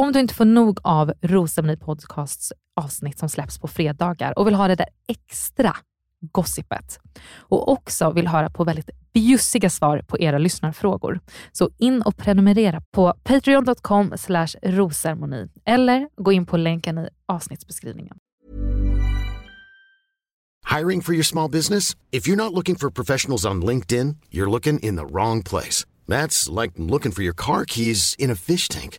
Om du inte får nog av Rosceremoni Podcasts avsnitt som släpps på fredagar och vill ha det där extra gossipet och också vill höra på väldigt bjussiga svar på era lyssnarfrågor. Så in och prenumerera på patreon.com rosermoni eller gå in på länken i avsnittsbeskrivningen. Hiring for your small business? If you're not looking for professionals on LinkedIn, you're looking in the wrong place. That's like looking for your car keys in a fish tank.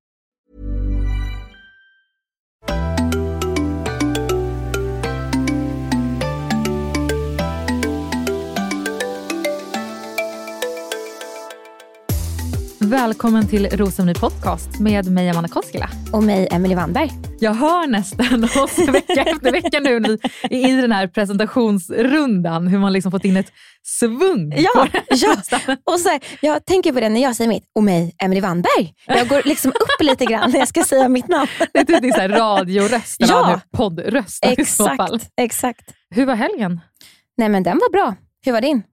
Välkommen till Rosenny Podcast med mig Amanda Koskela. Och mig Emily Wannberg. Jag hör nästan oss vecka efter vecka nu vi är i den här presentationsrundan, hur man liksom fått in ett svung. Ja, ja. och så här, jag tänker på det när jag säger mitt, och mig Emily Wannberg. Jag går liksom upp lite grann när jag ska säga mitt namn. Det är typ din radioröst, ja. poddröst exakt, i så fall. Exakt. Hur var helgen? Nej men den var bra. Hur var din?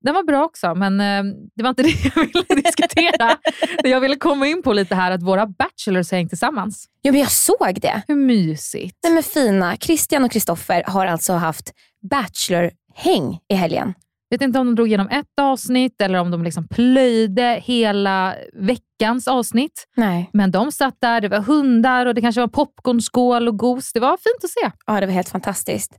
Den var bra också, men eh, det var inte det jag ville diskutera. jag ville komma in på lite här att våra bachelors hängt tillsammans. Ja, men jag såg det. Hur mysigt. Nej, men fina. Christian och Kristoffer har alltså haft bachelor-häng i helgen. Jag vet inte om de drog igenom ett avsnitt eller om de liksom plöjde hela veckans avsnitt. Nej. Men de satt där, det var hundar och det kanske var popcornskål och gos. Det var fint att se. Ja, det var helt fantastiskt.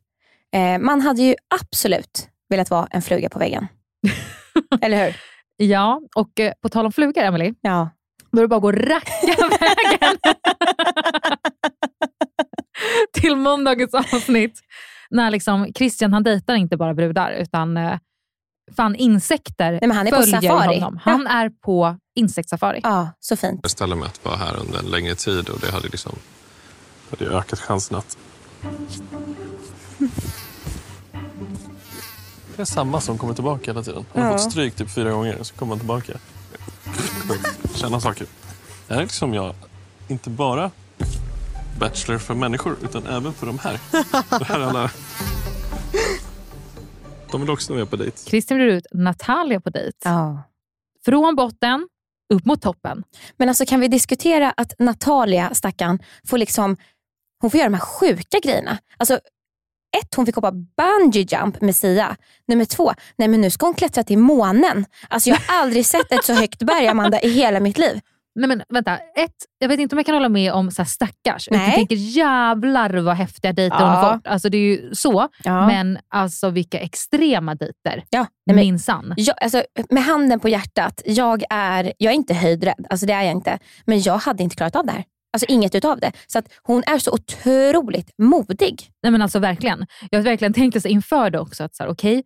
Eh, man hade ju absolut velat vara en fluga på väggen. Eller hur? Ja, och eh, på tal om flugor, Emily. Ja. Då är det bara att gå racka vägen till måndagens avsnitt. När liksom Christian han dejtar inte bara brudar, utan eh, fan insekter Nej, men han är på safari. honom. Han ja. är på insektssafari. Ja, så fint. Jag ställde mig att vara här under en längre tid och det hade, liksom, hade ökat chansen att Det är samma som kommer tillbaka hela tiden. Han har ja. fått stryk typ fyra gånger, så kommer han tillbaka. Känna saker. Det här är liksom jag, inte bara Bachelor för människor, utan även för de här. Det här alla... De vill också med på dejt. Christian bjuder ut Natalia på dejt. Ja. Från botten upp mot toppen. Men alltså kan vi diskutera att Natalia, stackarn, får liksom hon får göra de här sjuka grejerna. Alltså, ett, hon fick hoppa bungee jump med Sia. Nummer två, nej men nu ska hon klättra till månen. Alltså jag har aldrig sett ett så högt berg Amanda i hela mitt liv. Nej men vänta, ett, jag vet inte om jag kan hålla med om så här stackars. Nej. Jag tänker jävlar vad häftiga dejter ja. hon har fått. Alltså det är ju så, ja. men alltså vilka extrema dejter. Ja. Minsann. alltså, med handen på hjärtat, jag är, jag är inte höjdrädd. Alltså det är jag inte. Men jag hade inte klarat av det här. Alltså inget utav det. Så att hon är så otroligt modig. Nej men alltså verkligen. Jag har verkligen tänkt så inför det också, att så här, okay,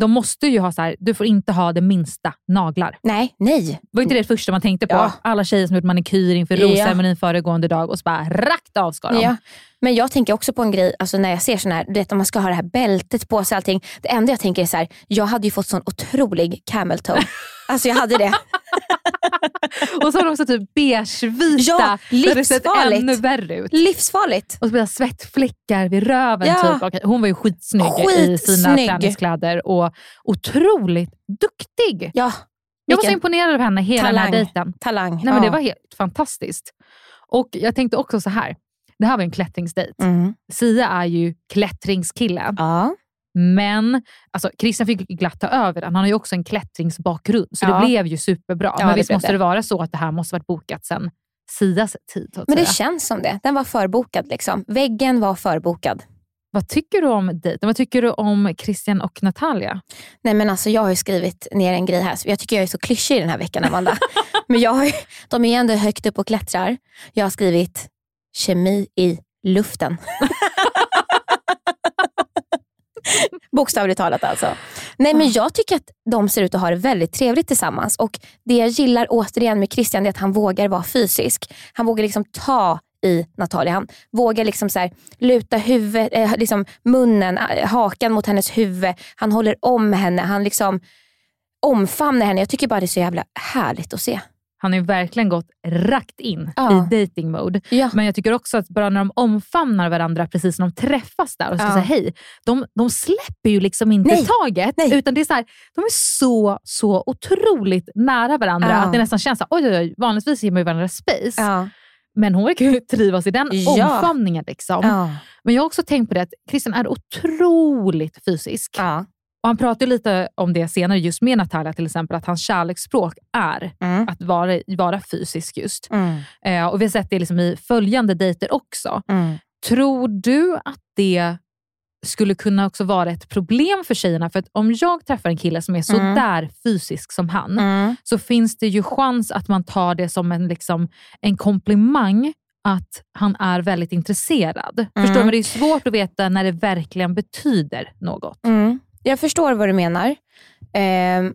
de måste ju ha så här, du får inte ha det minsta naglar. Nej, nej. Var inte det första man tänkte på? Ja. Alla tjejer som gjort manikyr inför Ja. rosceremonin föregående dag och så bara rakt av ska de. Ja. Men jag tänker också på en grej, alltså när jag ser sån här, du vet om man ska ha det här bältet på sig allting. Det enda jag tänker är så här, jag hade ju fått sån otrolig camel toe. Alltså jag hade det. Och så har de också typ beigevita. Ja, livsfarligt. ännu värre ut. Livsfarligt. Och så blir det svettfläckar vid röven. Ja. Typ. Okej, Hon var ju skitsnygg, i sina Skitsnygg. träningskläder och otroligt duktig. Ja, Jag var så imponerad av henne hela den här talang. dejten. talang. Nej, men. Det var helt fantastiskt. Och Jag tänkte också så här. Det här var en klättringsdejt. Mm. Sia är ju klättringskille. Ja. Men alltså, Christian fick glatt ta över den. Han har ju också en klättringsbakgrund, så Ja. det blev ju superbra. Ja, men visst måste det. det vara så att det här måste varit bokat sen Sias tid. Men det känns som det. Den var förbokad. Liksom. Väggen var förbokad. Vad tycker du om dejten? Vad tycker du om Christian och Natalia? Nej men alltså jag har skrivit ner en grej här. Jag tycker jag är så klyschig den här veckan Amanda. men jag har de är ju ändå högt upp och klättrar. Jag har skrivit kemi i luften. Bokstavligt talat alltså. Nej men jag tycker att de ser ut att ha det väldigt trevligt tillsammans. Och Det jag gillar återigen med Christian är att han vågar vara fysisk. Han vågar liksom ta i Natalia. Han vågar liksom så här, luta huvudet, eh, liksom munnen, eh, hakan mot hennes huvud. Han håller om henne. Han liksom omfamnar henne. Jag tycker bara det är så jävla härligt att se. Han har ju verkligen gått rakt in Ja. i dating mode. Ja. Men jag tycker också att bara när de omfamnar varandra precis när de träffas där och ska Ja. säga hej, de, de släpper ju liksom inte Nej. taget. Nej. Utan det är så här, de är så, så otroligt nära varandra att det nästan känns så här, oj, oj, oj, vanligtvis ger man ju varandra space. Men hon verkar ju trivas i den Ja. omfamningen. Liksom. Men jag har också tänkt på det att Christian är otroligt fysisk. Och Han pratar lite om det senare just med Natalia till exempel, att hans kärleksspråk är Mm. att vara, vara fysisk just. Mm. Eh, och Vi har sett det liksom i följande dejter också. Mm. Tror du att det skulle kunna också vara ett problem för tjejerna? För att om jag träffar en kille som är så Mm. där fysisk som han, Mm. så finns det ju chans att man tar det som en, liksom, en komplimang att han är väldigt intresserad. Förstår du? Men det är svårt att veta när det verkligen betyder något. Jag förstår vad du menar. Ehm,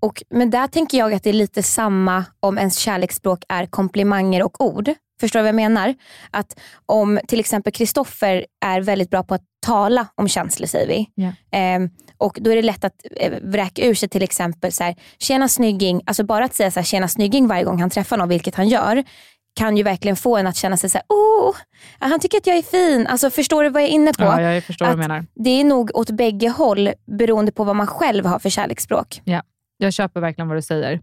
och, men där tänker jag att det är lite samma om ens kärleksspråk är komplimanger och ord. Förstår du vad jag menar? Att om till exempel Kristoffer är väldigt bra på att tala om känslor säger vi. Ja. Ehm, och då är det lätt att eh, vräka ur sig till exempel så här, tjena snygging. Alltså bara att säga så här, tjena snygging varje gång han träffar någon, vilket han gör, kan ju verkligen få en att känna sig så här, oh, han tycker att jag är fin. Alltså förstår du vad jag är inne på? Ja, jag förstår vad du Att- menar. det är nog åt bägge håll beroende på vad man själv har för kärleksspråk. Jag köper verkligen vad du säger.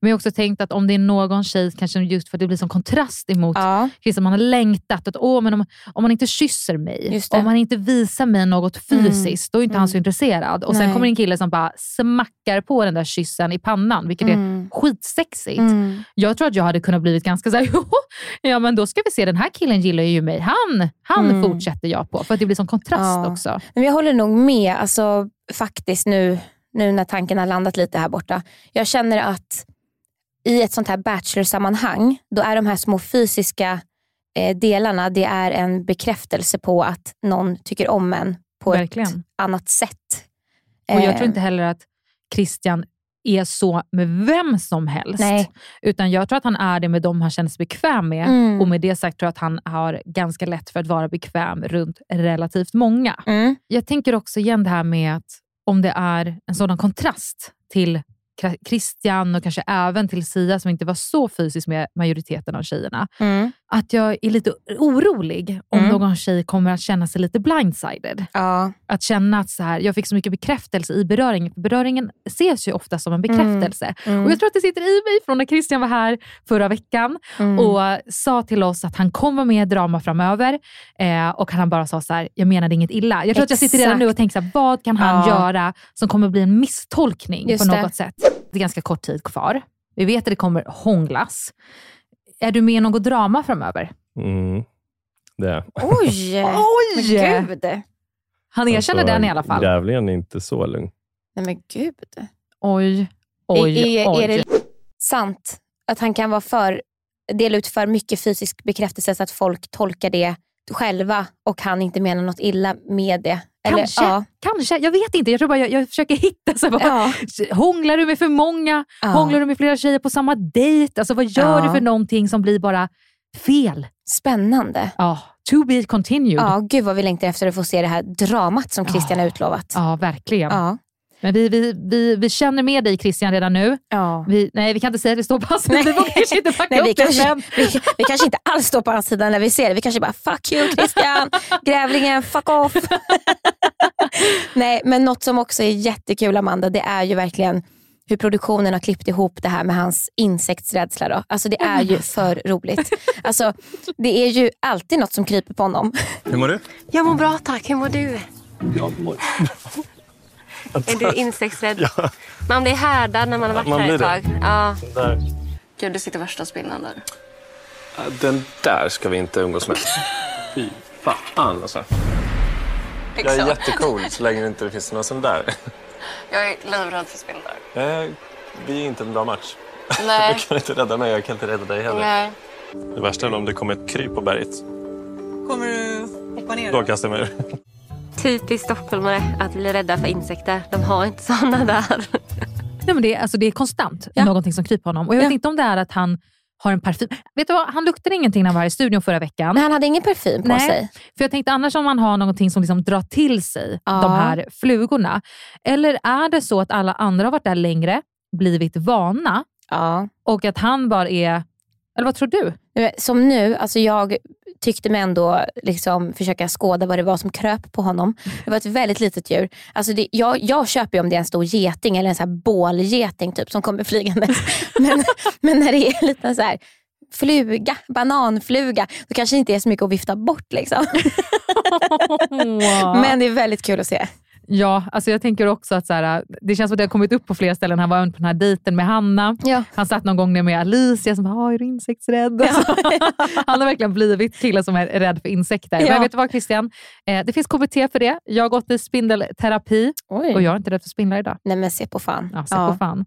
Men jag har också tänkt att om det är någon tjej, kanske just för att det blir som kontrast emot Ja. Christian, man har längtat att Åh, men om, om man inte kysser mig, om man inte visar mig något fysiskt, då är inte han Mm. så intresserad. Och Sen Nej. kommer en kille som bara smackar på den där kyssen i pannan, vilket är Mm. skitsexigt. Mm. Jag tror att jag hade kunnat blivit ganska såhär, ja men då ska vi se, den här killen gillar ju mig. Han, han Mm. fortsätter jag på. För att det blir som kontrast Ja. också. Men jag håller nog med, alltså, faktiskt nu, nu när tanken har landat lite här borta. Jag känner att i ett sånt här bachelor-sammanhang, då är de här små fysiska eh, delarna, det är en bekräftelse på att någon tycker om en på ett Verkligen. annat sätt. Och jag Eh, tror inte heller att Christian är så med vem som helst. Nej. Utan jag tror att han är det med dem han känner sig bekväm med. Mm. Och med det sagt tror jag att han har ganska lätt för att vara bekväm runt relativt många. Mm. Jag tänker också igen det här med att om det är en sådan kontrast till Christian och kanske även till Sia som inte var så fysisk med majoriteten av tjejerna. Mm. Att jag är lite orolig om Mm. någon tjej kommer att känna sig lite blindsided. Ja. Att känna att så här, jag fick så mycket bekräftelse i beröringen. Beröringen ses ju ofta som en bekräftelse. Mm. Och Jag tror att det sitter i mig från när Christian var här förra veckan Mm. och sa till oss att han kommer med drama framöver. Eh, och han bara sa så här, jag menade inget illa. Jag tror att jag sitter redan Exakt. nu och tänker, så här, vad kan han Ja. göra som kommer bli en misstolkning Just på det. något sätt? Det är ganska kort tid kvar. Vi vet att det kommer hånglas. Är du med i något drama framöver? Mm. Det. Oj! Oj! Men gud! Han erkänner Alltså, den i alla fall. Grävlingen är inte så lugn. Nej men gud. Oj, oj, är, oj. är det sant att han kan vara för, dela ut för mycket fysisk bekräftelse så att folk tolkar det själva och han inte menar något illa med det. Eller, Kanske, ja. kanske. Jag vet inte. Jag tror bara jag, jag försöker hitta. Så bara, Ja. Hånglar du med för många? Ja. Hånglar du med flera tjejer på samma dejt? Alltså, vad gör Ja. du för någonting som blir bara fel? Spännande. Ja, to be continued. Ja, gud vad vi längtar efter att få se det här dramat som Christian har utlovat. Ja, verkligen. Ja. Men vi, vi, vi, vi känner med dig Christian redan nu. Ja. Vi, nej, vi kan inte säga att det står på hans sida. Vi vågar kanske inte backa Nej, vi, upp kanske, vi, vi kanske inte alls står på hans sida när vi ser det. Vi kanske bara fuck you Christian, grävlingen, fuck off. Nej, men något som också är jättekul Amanda, det är ju verkligen hur produktionen har klippt ihop det här med hans insektsrädsla. Då. Alltså det är ju för roligt. Alltså, det är ju alltid något som kryper på honom. Hur mår du? Jag mår bra tack. Hur mår du? Jag mår... Är du insektsrädd? Man blir härdad när man har varit man här ett tag. det. Ja. Där. Gud, du sitter värsta spindeln där. Den där ska vi inte umgås med. Fy fan alltså. Jag är jättecool så länge det inte finns någon sån där. Jag är livrädd för spindlar. Eh, Vi är inte en bra match. Nej. Du kan inte rädda mig, jag kan inte rädda dig heller. Nej. Det värsta är om det kommer ett kryp på berget. Kommer du hoppa ner? Då kastar jag mig. Typiskt stockholmare att bli rädda för insekter. De har inte såna där. Nej, men det, alltså, det är konstant Ja. någonting som kryper honom. Och jag vet Ja. inte om det är att han har en parfym. Vet du vad? Han luktade ingenting när han var i studion förra veckan. Men han hade ingen parfym på Nej. sig. För jag tänkte annars om man har någonting som liksom drar till sig Ja. de här flugorna. Eller är det så att alla andra har varit där längre, blivit vana Ja. och att han bara är... Eller vad tror du? Som nu, alltså jag tyckte mig ändå liksom försöka skåda vad det var som kröp på honom. Det var ett väldigt litet djur. Alltså det, jag, jag köper ju om det är en stor geting eller en så här bålgeting typ, som kommer flygandes. men, men när det är en liten så här fluga, bananfluga, då kanske det inte är så mycket att vifta bort. Liksom. Men det är väldigt kul att se. Ja, alltså jag tänker också att så här, det känns som att det har kommit upp på flera ställen. Han var även på den här dejten med Hanna. Ja. Han satt någon gång ner med Alicia som bara, "Ah, är du insektsrädd? Alltså, han har verkligen blivit killen som är rädd för insekter. Ja. Men vet du vad Christian? Eh, det finns KBT för det. Jag har gått i spindelterapi Oj. och jag är inte rädd för spindlar idag. Nej men se på fan. Ja, se på fan.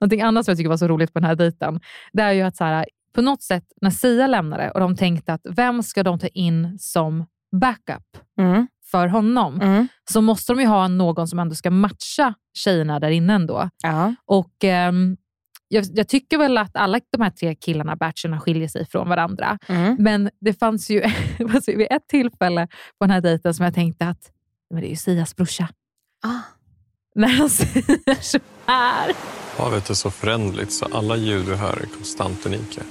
Någonting annat som jag tycker var så roligt på den här dejten, det är ju att så här, på något sätt när Sia lämnade och de tänkte att vem ska de ta in som backup Mm. För honom, Mm. så måste de ju ha någon som ändå ska matcha tjejerna där inne ändå. Ja. Och ehm, jag, jag tycker väl att alla de här tre killarna, bachelorna, skiljer sig från varandra. Mm. Men det fanns ju vid ett tillfälle på den här dejten som jag tänkte att men det är ju Sias brorsa. Ah. När han säger så här. Havet är så förändligt så alla ljud du hör är konstant unika.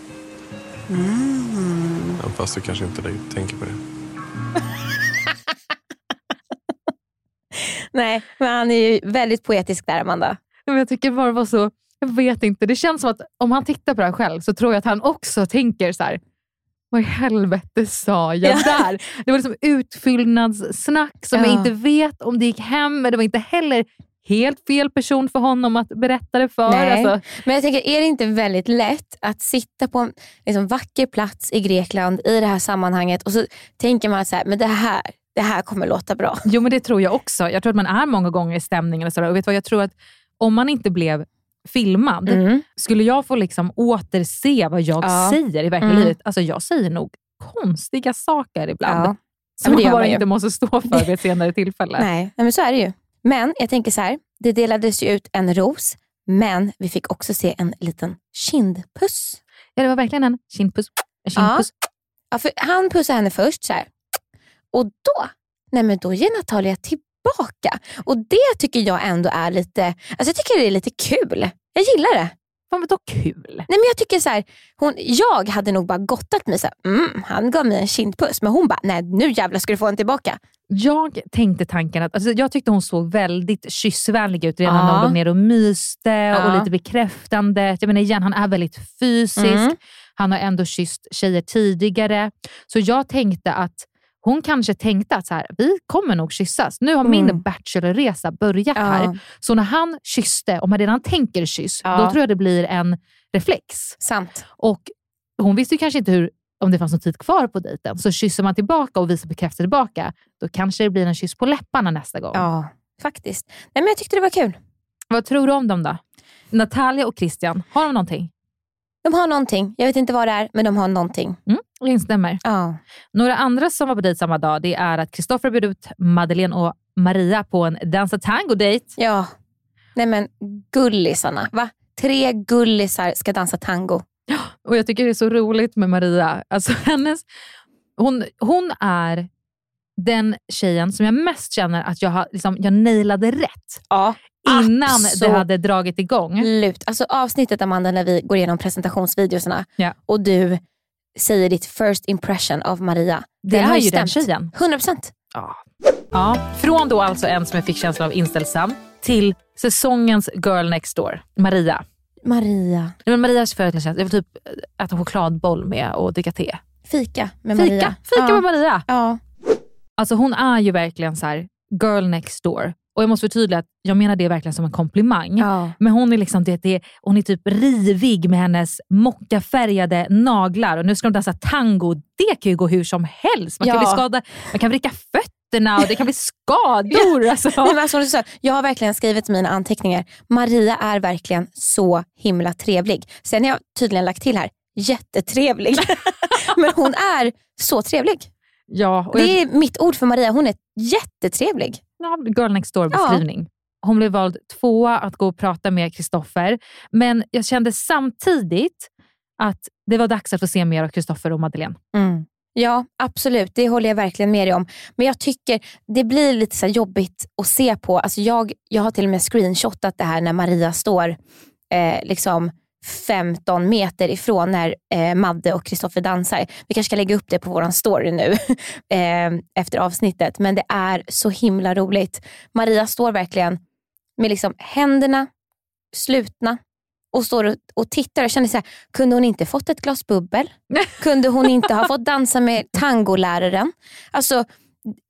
Även fast du kanske inte tänker på det. Nej, men han är ju väldigt poetisk där Amanda. Men jag tycker bara det var så, jag vet inte. Det känns som att om han tittar på det här själv så tror jag att han också tänker så här. Vad i helvete sa jag Ja. där? Det var liksom utfyllnadssnack som jag Ja. inte vet om det gick hem, men det var inte heller helt fel person för honom att berätta det för. Nej. Alltså, Men jag tänker, är det inte väldigt lätt att sitta på en liksom, vacker plats i Grekland i det här sammanhanget och så tänker man så här, men det här, det här kommer låta bra. jo, men det tror jag också. Jag tror att man är många gånger i stämningen. Och och vet du vad, jag tror att om man inte blev filmad, Mm. skulle jag få liksom återse vad jag Ja. säger i verkliga Mm. livet, alltså jag säger nog konstiga saker ibland. Ja. Som det man bara man inte måste stå för vid ett senare tillfälle. Nej, nej, men så är det ju. Men jag tänker så här, det delades ju ut en ros, men vi fick också se en liten kindpuss. Ja, det var verkligen en kindpuss. En kindpuss. Ja, för han pussar henne först så här. Och då, nej men då ger Natalia tillbaka. Och det tycker jag ändå är lite, alltså jag tycker det är lite kul. Jag gillar det. Fan vadå kul? Nej, men jag tycker så här, hon, jag hade nog bara gottat mig så här, mm, han gav mig en kindpuss, men hon bara, nej nu jävlar ska du få en tillbaka. Jag tänkte tanken att, alltså jag tyckte hon såg väldigt kyssvänlig ut redan Ja. när hon låg ner och myste och Ja. lite bekräftande. Jag menar igen, han är väldigt fysisk. Mm. Han har ändå kysst tjejer tidigare. Så jag tänkte att hon kanske tänkte att så här, vi kommer nog kyssas. Nu har min Mm. bachelorresa börjat Ja. här. Så när han kysste, om man redan tänker kyss, Ja. då tror jag det blir en reflex. Sant. Och hon visste kanske inte hur, om det fanns någon tid kvar på dejten. Så kysser man tillbaka och visar bekräftelse tillbaka, då kanske det blir en kyss på läpparna nästa gång. Ja, faktiskt. Nej, men jag tyckte det var kul. Vad tror du om dem då? Natalia och Christian, har de någonting? De har någonting. Jag vet inte vad det är, men de har någonting. Mm, instämmer. Ja. Några andra som var på dejt samma dag det är att Kristoffer bjöd ut Madeleine och Maria på en dansa tango-dejt. Ja. Nej men gullisarna. Va? Tre gullisar ska dansa tango. Och Jag tycker det är så roligt med Maria. Alltså hennes, hon, hon är den tjejen som jag mest känner att jag, har, liksom, jag nailade rätt Ja, innan absolut. det hade dragit igång. Lut. Alltså avsnittet Amanda när vi går igenom presentationsvideorna Ja. och du säger ditt first impression av Maria. Det har är ju den stämt. tjejen. 100%. Ja. Ja, från då alltså en som jag fick känslan av inställsam till säsongens girl next door, Maria. Maria. Nej, men Marias föräldratjänst, jag vill typ äta chokladboll med och dricka te. Fika med Fika, Maria. fika ja. med Maria. Ja. Alltså hon är ju verkligen så här girl next door. Och jag måste förtydliga att jag menar det verkligen som en komplimang. Ja. Men hon är liksom det, det, hon är typ rivig med hennes mockafärgade naglar och nu ska de dansa tango. Det kan ju gå hur som helst. Man kan, Ja. bli skadad, man kan vricka fötterna och det kan bli skador. Alltså. Nej, men alltså, så, jag har verkligen skrivit mina anteckningar. Maria är verkligen så himla trevlig. Sen har jag tydligen lagt till här, jättetrevlig. men hon är så trevlig. Ja, och jag, Det är mitt ord för Maria. Hon är jättetrevlig. ja, girl next door beskrivning. Hon blev vald tvåa att gå och prata med Kristoffer. Men jag kände samtidigt att det var dags att få se mer av Kristoffer och Madeleine. Ja, absolut. Det håller jag verkligen med dig om. Men jag tycker det blir lite så jobbigt att se på. Alltså jag, jag har till och med screenshotat det här när Maria står eh, liksom 15 meter ifrån när eh, Madde och Kristoffer dansar. Vi kanske ska lägga upp det på vår story nu eh, efter avsnittet. Men det är så himla roligt. Maria står verkligen med liksom händerna slutna och står och, och tittar. Jag känner så här, kunde hon inte fått ett glas bubbel? Kunde hon inte ha fått dansa med tangoläraren? Alltså,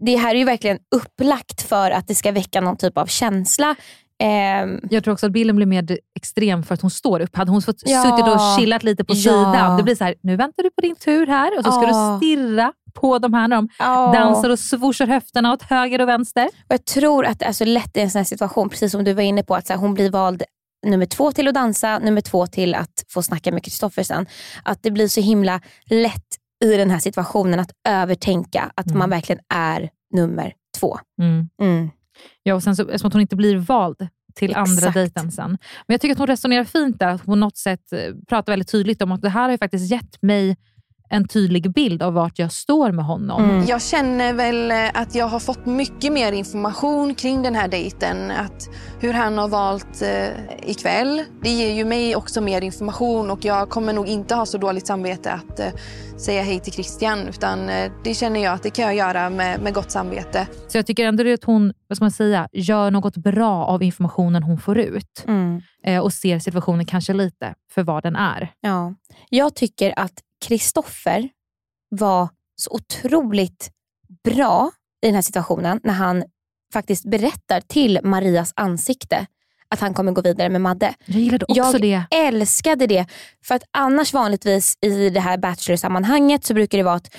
det här är ju verkligen upplagt för att det ska väcka någon typ av känsla. Ehm, Jag tror också att bilden blir mer extrem för att hon står upp. Hade hon fått Ja. suttit och chillat lite på Ja. sidan, det blir så här, nu väntar du på din tur här och så ska Ja. du stirra på de här när de dansar och swooshar höfterna åt höger och vänster. Och jag tror att det är så lätt i en sån här situation, precis som du var inne på, att så här, hon blir vald nummer två till att dansa, nummer två till att få snacka med Kristoffer sen. Att det blir så himla lätt i den här situationen att övertänka att Mm. man verkligen är nummer två. Mm. Mm. Ja, och sen så, eftersom hon inte blir vald till andra Exakt. dejten sen. Men jag tycker att hon resonerar fint där, att hon på något sätt eh, pratar väldigt tydligt om att det här har ju faktiskt gett mig en tydlig bild av vart jag står med honom. Mm. Jag känner väl eh, att jag har fått mycket mer information kring den här dejten. Att hur han har valt eh, ikväll. Det ger ju mig också mer information och jag kommer nog inte ha så dåligt samvete att eh, säga hej till Christian. Utan eh, det känner jag att det kan jag göra med, med gott samvete. Så jag tycker ändå att hon vad ska man säga, gör något bra av informationen hon får ut Mm. eh, och ser situationen kanske lite för vad den är. Ja. Jag tycker att Kristoffer var så otroligt bra i den här situationen när han faktiskt berättar till Marias ansikte att han kommer gå vidare med Madde. Jag gillade också Jag det. älskade det. För att annars vanligtvis i det här Bachelor-sammanhanget så brukar det vara att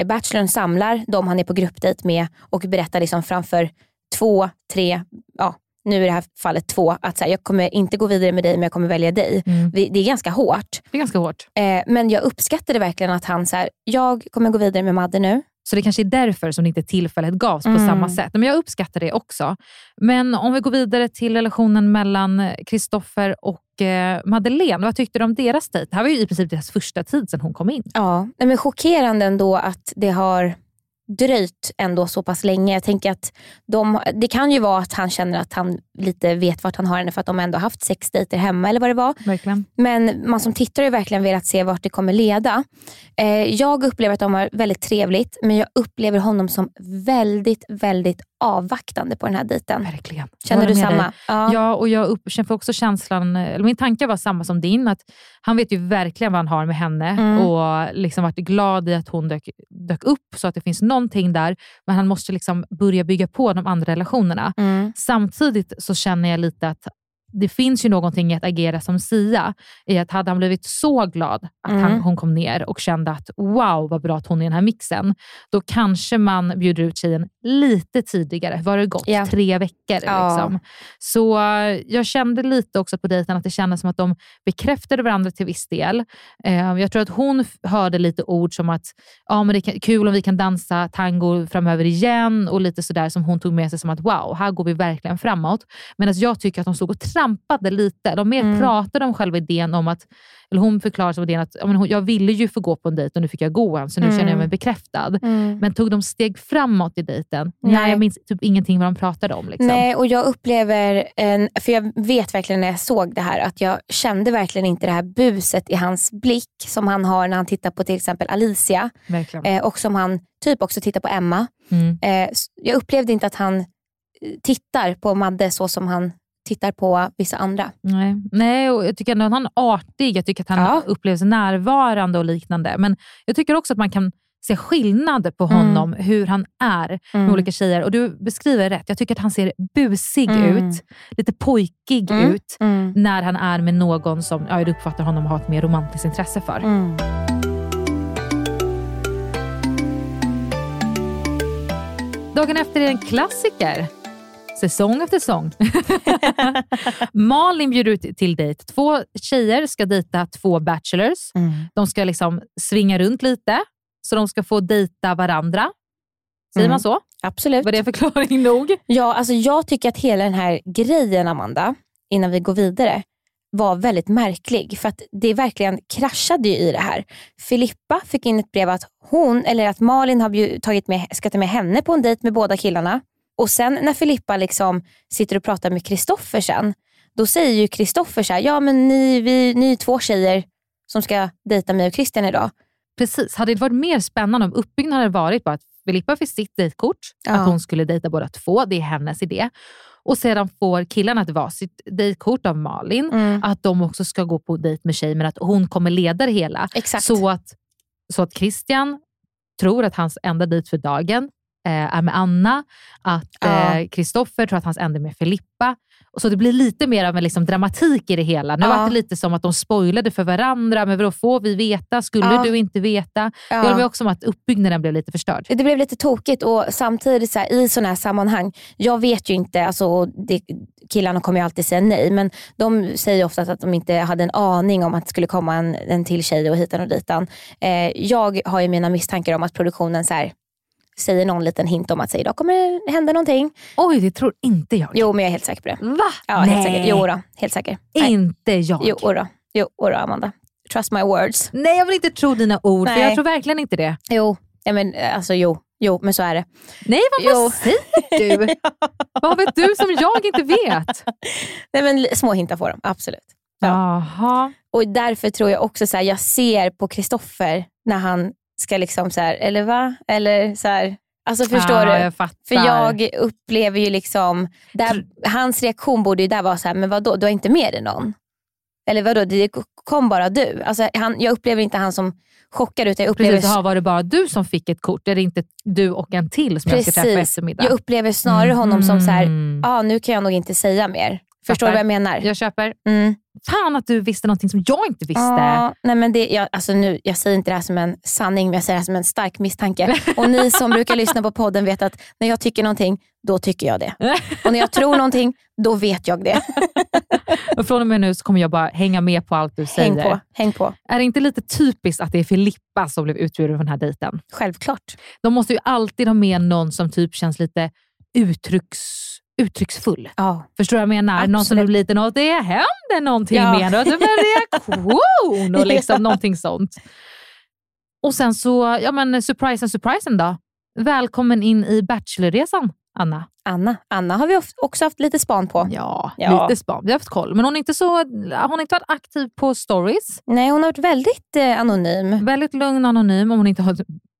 eh, Bachelorn samlar de han är på gruppdejt med och berättar liksom framför två, tre, ja nu i det här fallet två, att så här, jag kommer inte gå vidare med dig men jag kommer välja dig. Mm. Det, det är ganska hårt. Det är ganska hårt. Eh, men jag uppskattade verkligen att han så här, jag kommer gå vidare med Madde nu. Så det kanske är därför som inte tillfället gavs på Mm. samma sätt. Men jag uppskattar det också. Men om vi går vidare till relationen mellan Kristoffer och eh, Madeleine. Vad tyckte du om deras dejt? Det här var ju i princip deras första tid sedan hon kom in. Ja, men chockerande ändå att det har dröjt ändå så pass länge. Jag tänker att de, det kan ju vara att han känner att han lite vet vart han har henne för att de ändå haft sex dejter hemma eller vad det var. Verkligen. Men man som tittare har verkligen velat se vart det kommer leda. Eh, jag upplever att de har väldigt trevligt men jag upplever honom som väldigt, väldigt avvaktande på den här dejten. Verkligen. Känner du samma? Ja. Ja, och jag upp, känner också känslan, eller min tanke var samma som din, att han vet ju verkligen vad han har med henne Mm. och liksom varit glad i att hon dök, dök upp så att det finns någonting där, men han måste liksom börja bygga på de andra relationerna. Mm. Samtidigt så känner jag lite att det finns ju någonting i att agera som Sia. I att hade han blivit så glad att Mm. han, hon kom ner och kände att wow vad bra att hon är i den här mixen. Då kanske man bjuder ut tjejen lite tidigare. Var det gått? Ja. Tre veckor. Ja. Liksom. Så eh, jag kände lite också på dejten att det kändes som att de bekräftade varandra till viss del. Eh, jag tror att hon hörde lite ord som att ja, men det är kul om vi kan dansa tango framöver igen och lite sådär som hon tog med sig som att wow, här går vi verkligen framåt. Medan jag tycker att de stod och trampade lite. De mer Mm. pratade om själva idén om att, eller hon förklarade som idén att ja, men hon, jag ville ju få gå på en dejt och nu fick jag gå en, så nu Mm. känner jag mig bekräftad. Mm. Men tog de steg framåt i dejten? Nej. Nej, jag minns typ ingenting vad de pratade om. Liksom. Nej, och jag upplever, en, för jag vet verkligen när jag såg det här, att jag kände verkligen inte det här buset i hans blick som han har när han tittar på till exempel Alicia eh, och som han typ också tittar på Emma. Mm. Eh, jag upplevde inte att han eh, tittar på Madde så som han tittar på vissa andra. Nej. Nej, och jag tycker ändå att han är artig. Jag tycker att han Ja. upplevs närvarande och liknande. Men jag tycker också att man kan se skillnad på honom, hur han är med Mm. olika tjejer. Och Du beskriver rätt. Jag tycker att han ser busig Mm. ut, lite pojkig Mm. ut, Mm. när han är med någon som ja, jag uppfattar honom ha ett mer romantiskt intresse för. Mm. Dagen efter är en klassiker. Säsong efter säsong. Malin bjuder ut till dejt. Två tjejer ska dejta två bachelors. Mm. De ska liksom svinga runt lite, så de ska få dejta varandra. Säger Mm. man så? Absolut. Var det förklaring nog? Ja, alltså jag tycker att hela den här grejen, Amanda, innan vi går vidare, var väldigt märklig. För att det verkligen kraschade i det här. Filippa fick in ett brev att hon, eller att Malin har bjud, tagit med, ska ta med henne på en dejt med båda killarna. Och sen när Filippa liksom sitter och pratar med Kristoffer sen, då säger ju Kristoffer så här, ja men ni, vi, ni är två tjejer som ska dejta mig och Christian idag. Precis. Hade det varit mer spännande om uppbyggnaden hade varit bara att Filippa fick sitt dejtkort, Ja. att hon skulle dejta båda två, det är hennes idé. Och sedan får killarna ett varsitt dejtkort av Malin, Mm. att de också ska gå på dejt med tjej, men att hon kommer leda det hela. Exakt. Så att, så att Christian tror att hans enda dejt för dagen är med Anna, att Ja. eh, Kristoffer tror att hans enda är med Filippa. Och så det blir lite mer av en liksom dramatik i det hela. Nu Ja. var det lite som att de spoilade för varandra, men vadå, får vi veta? Skulle Ja. du inte veta? Ja. Det var också som att uppbyggnaden blev lite förstörd. Det blev lite tokigt och samtidigt så här, i sådana här sammanhang, jag vet ju inte, alltså, det, killarna kommer ju alltid säga nej, men de säger ofta att de inte hade en aning om att det skulle komma en, en till tjej och hitan och ditan. Eh, jag har ju mina misstankar om att produktionen så här, säger någon liten hint om att säga, idag kommer det hända någonting. Oj, det tror inte jag. Jo, men jag är helt säker på det. Va? Ja, helt säker. Jo då, helt säker. Nej. Inte jag. Jo då, jo då, Amanda. Trust my words. Nej, jag vill inte tro dina ord, för Nej. jag tror verkligen inte det. Jo, ja, men, eh, alltså, jo, jo, men så är det. Nej, vad, vad säger du? vad vet du som jag inte vet? Nej, men, små hintar får de, absolut. Jaha. Och därför tror jag också så här, jag ser på Kristoffer när han ska liksom så här, eller va? Eller så här, alltså förstår Ja, du? jag. För jag upplever ju liksom, där, hans reaktion borde ju där vara så här, men vadå, du har inte med dig någon? Eller vadå, det kom bara du. Alltså, han, jag upplever inte han som chockad utan jag upplever, Precis, aha, var det bara du som fick ett kort? Är det inte du och en till som jag ska träffa eftermiddag? jag upplever snarare honom som så här, Mm. ah, nu kan jag nog inte säga mer. Förstår du vad jag menar? Jag köper. Mm. Fan att du visste någonting som jag inte visste. Ja, nej men det, jag, alltså nu, jag säger inte det här som en sanning, men jag säger det här som en stark misstanke. Och ni som brukar lyssna på podden vet att när jag tycker någonting, då tycker jag det. Och när jag tror någonting, då vet jag det. Och från och med nu så kommer jag bara hänga med på allt du säger. Häng på, häng på. Är det inte lite typiskt att det är Filippa som blev utbjuden på den här dejten? Självklart. De måste ju alltid ha med någon som typ känns lite uttrycks, uttrycksfull. Ja. Förstår du vad jag menar? Någon som Absolut. blir lite något, det händer någonting Ja. med. Och typ en reaktion och liksom någonting sånt. Och sen så, ja men surprisen, surprisen då. Välkommen in i Bachelorresan, Anna. Anna. Anna har vi också haft lite span på. Ja, Ja. lite span. Vi har haft koll. Men hon, är inte så, hon har inte varit aktiv på stories. Nej, hon har varit väldigt eh, anonym. Väldigt lugn och anonym om hon inte har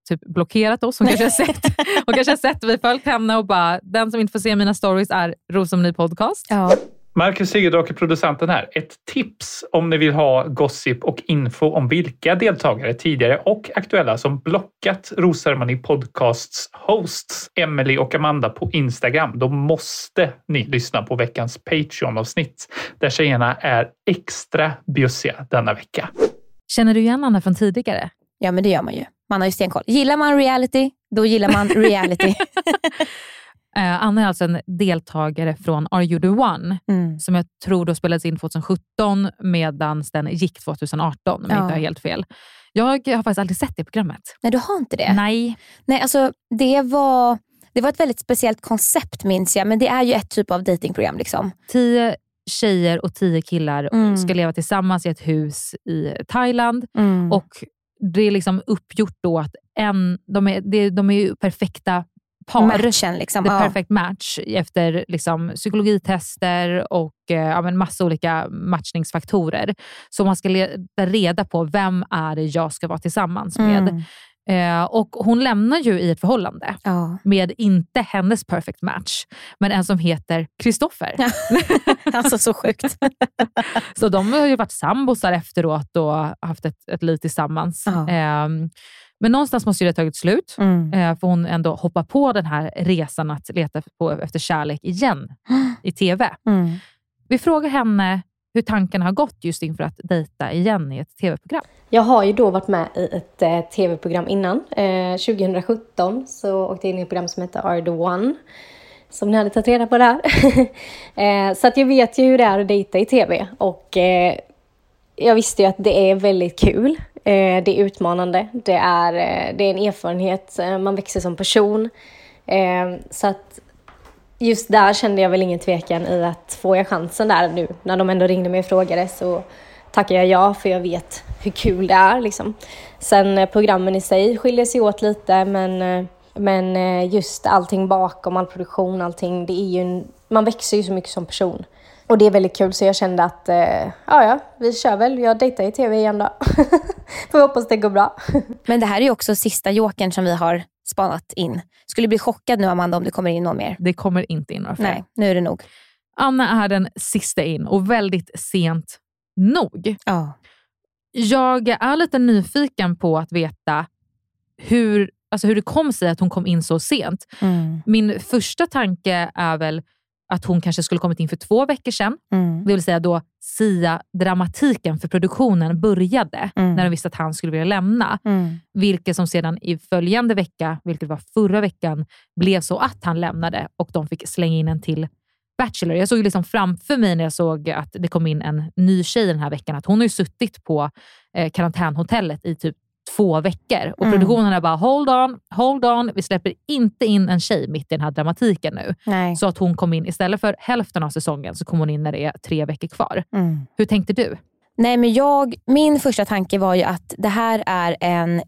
typ blockerat oss. Hon kanske har sett, hon kanske har sett vi följt henne och bara, den som inte får se mina stories är Rosomny podcast. Ja. Marcus Sigurdrake, producenten här. Ett tips om ni vill ha gossip och info om vilka deltagare, tidigare och aktuella, som blockat Rosceremoni Podcasts hosts Emily och Amanda på Instagram. Då måste ni lyssna på veckans Patreon-avsnitt där tjejerna är extra bjussiga denna vecka. Känner du igen Anna från tidigare? Ja, men det gör man ju. Man har ju stenkoll. Gillar man reality, då gillar man reality. Eh, Anna är alltså en deltagare från Are You The One, Mm. som jag tror då spelades in 2017 medan den gick 2018, om jag Ja. inte har helt fel. Jag har faktiskt aldrig sett det programmet. Nej, du har inte det? Nej. Nej, alltså det var, det var ett väldigt speciellt koncept minns jag, men det är ju ett typ av datingprogram. Liksom. Tio tjejer och tio killar Mm. ska leva tillsammans i ett hus i Thailand. Mm. Och Det är liksom uppgjort då att en, de, är, de är ju perfekta par. Matchen liksom. Är ja. perfekt match efter liksom, psykologitester och eh, ja, men massa olika matchningsfaktorer. Så man ska leta reda på vem är det jag ska vara tillsammans med. Mm. Eh, och Hon lämnar ju i ett förhållande Ja. med inte hennes perfect match, men en som heter Kristoffer. alltså så sjukt. Så de har ju varit sambosar efteråt och haft ett, ett liv tillsammans. Ja. Ehm, men någonstans måste ju det ha tagit slut, Mm. eh, för hon ändå hoppar på den här resan att leta på, efter kärlek igen i TV. Mm. Vi frågar henne hur tankarna har gått just inför att dejta igen i ett TV-program. Jag har ju då varit med i ett eh, tv-program innan. Eh, 2017 så åkte jag in i ett program som heter Are the One. Som ni hade tagit reda på där. eh, så att jag vet ju hur det är att dejta i tv. Och eh, jag visste ju att det är väldigt kul. Eh, det är utmanande. Det är, eh, det är en erfarenhet. Eh, man växer som person. Eh, så att just där kände jag väl ingen tvekan i att får jag chansen där nu när de ändå ringde mig och frågade så tackar jag ja för jag vet hur kul det är. Liksom. Sen eh, programmen i sig skiljer sig åt lite men, eh, men eh, just allting bakom, all produktion, allting, det är ju en, man växer ju så mycket som person. Och det är väldigt kul så jag kände att eh, ja, ja, vi kör väl. Jag dejtar i tv igen då. Får vi hoppas det går bra. Men det här är ju också sista jokern som vi har spanat in. Skulle bli chockad nu Amanda om det kommer in någon mer. Det kommer inte in några fler. Nej, nu är det nog. Anna är den sista in och väldigt sent nog. Ja. Jag är lite nyfiken på att veta hur, alltså hur det kom sig att hon kom in så sent. Mm. Min första tanke är väl att hon kanske skulle kommit in för två veckor sedan. Mm. Det vill säga då Sia-dramatiken för produktionen började Mm. när de visste att han skulle vilja lämna. Mm. Vilket som sedan i följande vecka, vilket var förra veckan, blev så att han lämnade och de fick slänga in en till Bachelor. Jag såg liksom framför mig när jag såg att det kom in en ny tjej den här veckan, att hon har suttit på eh, karantänhotellet i typ två veckor. Och Mm. produktionen är bara hold on, hold on. Vi släpper inte in en tjej mitt i den här dramatiken nu. Nej. Så att hon kom in, istället för hälften av säsongen, så kom hon in när det är tre veckor kvar. Mm. Hur tänkte du? Nej, men jag, min första tanke var ju att det här är en,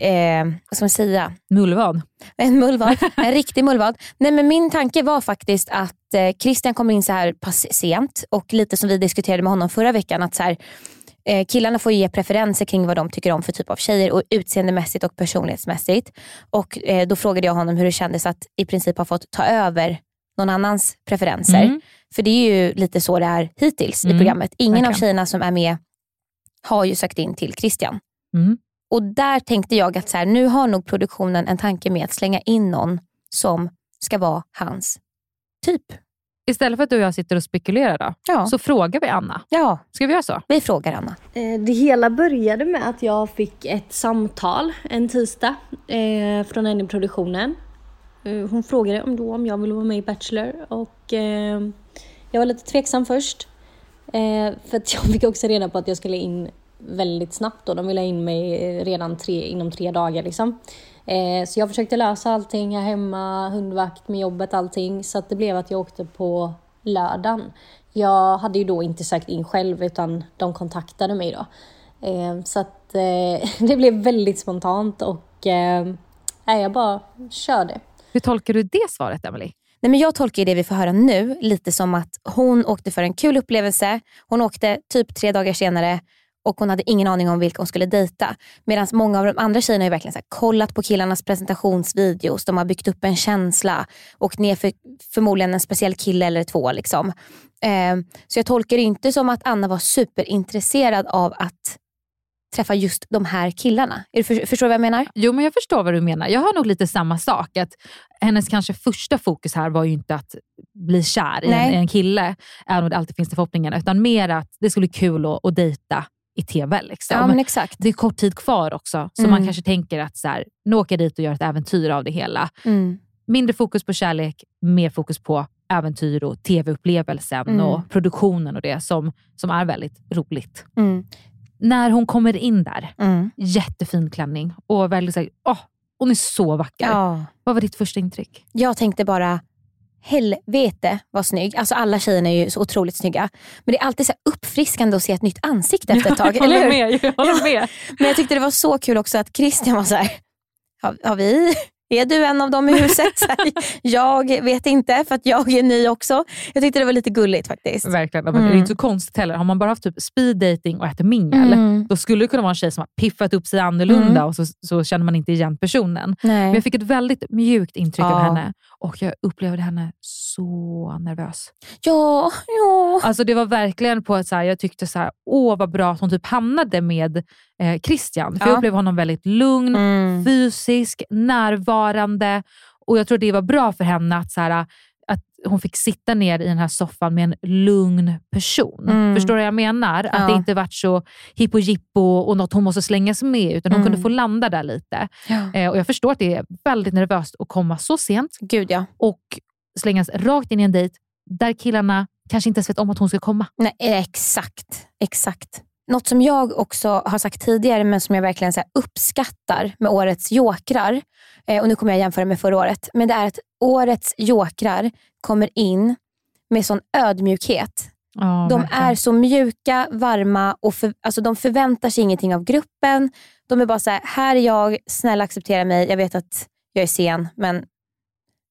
eh, vad ska man säga, Mullvad? en mullvad. En riktig mullvad. Nej, men min tanke var faktiskt att eh, Christian kommer in så här pass sent och lite som vi diskuterade med honom förra veckan. att så här, eh, Killarna får ju ge preferenser kring vad de tycker om för typ av tjejer och utseendemässigt och personlighetsmässigt. Och eh, Då frågade jag honom hur det kändes att i princip ha fått ta över någon annans preferenser. Mm. För det är ju lite så det är hittills i Mm, programmet. Ingen av verkligen. tjejerna som är med har ju sökt in till Christian. Mm. Och där tänkte jag att så här, nu har nog produktionen en tanke med att slänga in någon som ska vara hans typ. Istället för att du och jag sitter och spekulerar då, Ja. så frågar vi Anna. Ja, Ska vi göra så? vi frågar Anna. Eh, Det hela började med att jag fick ett samtal en tisdag eh, från en i produktionen. Eh, hon frågade om, då om jag ville vara med i Bachelor och jag var lite tveksam först. För att jag fick också reda på att jag skulle in väldigt snabbt då. De ville ha in mig redan tre, inom tre dagar liksom. Eh, så jag försökte lösa allting här hemma, hundvakt med jobbet, allting. Så att det blev att jag åkte på lördagen. Jag hade ju då inte sökt in själv utan de kontaktade mig då. Eh, så att eh, det blev väldigt spontant och eh, jag bara körde. Hur tolkar du det svaret, Emily? Nej, men jag tolkar det vi får höra nu lite som att hon åkte för en kul upplevelse. Hon åkte typ tre dagar senare och hon hade ingen aning om vilka hon skulle dejta. Medan många av de andra tjejerna har verkligen så här, kollat på killarnas presentationsvideos, de har byggt upp en känsla, och ner för förmodligen en speciell kille eller två. Liksom. Eh, så jag tolkar det inte som att Anna var superintresserad av att träffa just de här killarna. För, förstår du vad jag menar? Jo, men jag förstår vad du menar. Jag har nog lite samma sak. Att hennes kanske första fokus här var ju inte att bli kär i en, i en, kille, även om det alltid finns den förhoppningen, utan mer att det skulle bli kul att, att dejta i TV. Liksom. Ja, men exakt. Det är kort tid kvar också, så Mm. man kanske tänker att så här, nu åker jag dit och gör ett äventyr av det hela. Mm. Mindre fokus på kärlek, mer fokus på äventyr och TV-upplevelsen Mm. och produktionen och det som, som är väldigt roligt. Mm. När hon kommer in där, Mm. jättefin klänning och väldigt såhär, åh, hon är så vacker. Ja. Vad var ditt första intryck? Jag tänkte bara, helvete vad snygg. Alltså alla tjejerna är ju så otroligt snygga. Men det är alltid så uppfriskande att se ett nytt ansikte efter ett tag. jag eller håller med. Jag håller med. Men jag tyckte det var så kul också att Christian var så här, har, har vi, är du en av dem i huset? Här, jag vet inte för att jag är ny också. Jag tyckte det var lite gulligt faktiskt. Verkligen. Men Det är Mm. inte så konstigt heller. Har man bara haft typ speed dating och äter mingel, Mm. då skulle det kunna vara en tjej som har piffat upp sig annorlunda Mm. och så, så känner man inte igen personen. Nej. Men jag fick ett väldigt mjukt intryck av Ja. henne och jag upplevde henne så nervös. Ja, ja. Alltså det var verkligen på att så här, jag tyckte så här, åh vad bra att hon typ hamnade med eh, Christian. För Ja. jag upplevde honom väldigt lugn, Mm. fysisk, närvarande och jag tror det var bra för henne att, så här, att hon fick sitta ner i den här soffan med en lugn person. Mm. Förstår du vad jag menar? Att Ja. det inte varit så hippo jippo och något hon måste slängas med, utan hon Mm. kunde få landa där lite. Ja. Eh, och Jag förstår att det är väldigt nervöst att komma så sent Gud ja. och slängas rakt in i en dejt där killarna kanske inte ens vet om att hon ska komma. Nej, exakt. exakt. Något som jag också har sagt tidigare men som jag verkligen så uppskattar med årets jokrar, eh, och nu kommer jag jämföra med förra året, men det är att årets jokrar kommer in med sån ödmjukhet. Ja, De verkligen. är så mjuka, varma och för, alltså de förväntar sig ingenting av gruppen. De är bara så här, här är jag, snälla acceptera mig. Jag vet att jag är sen, men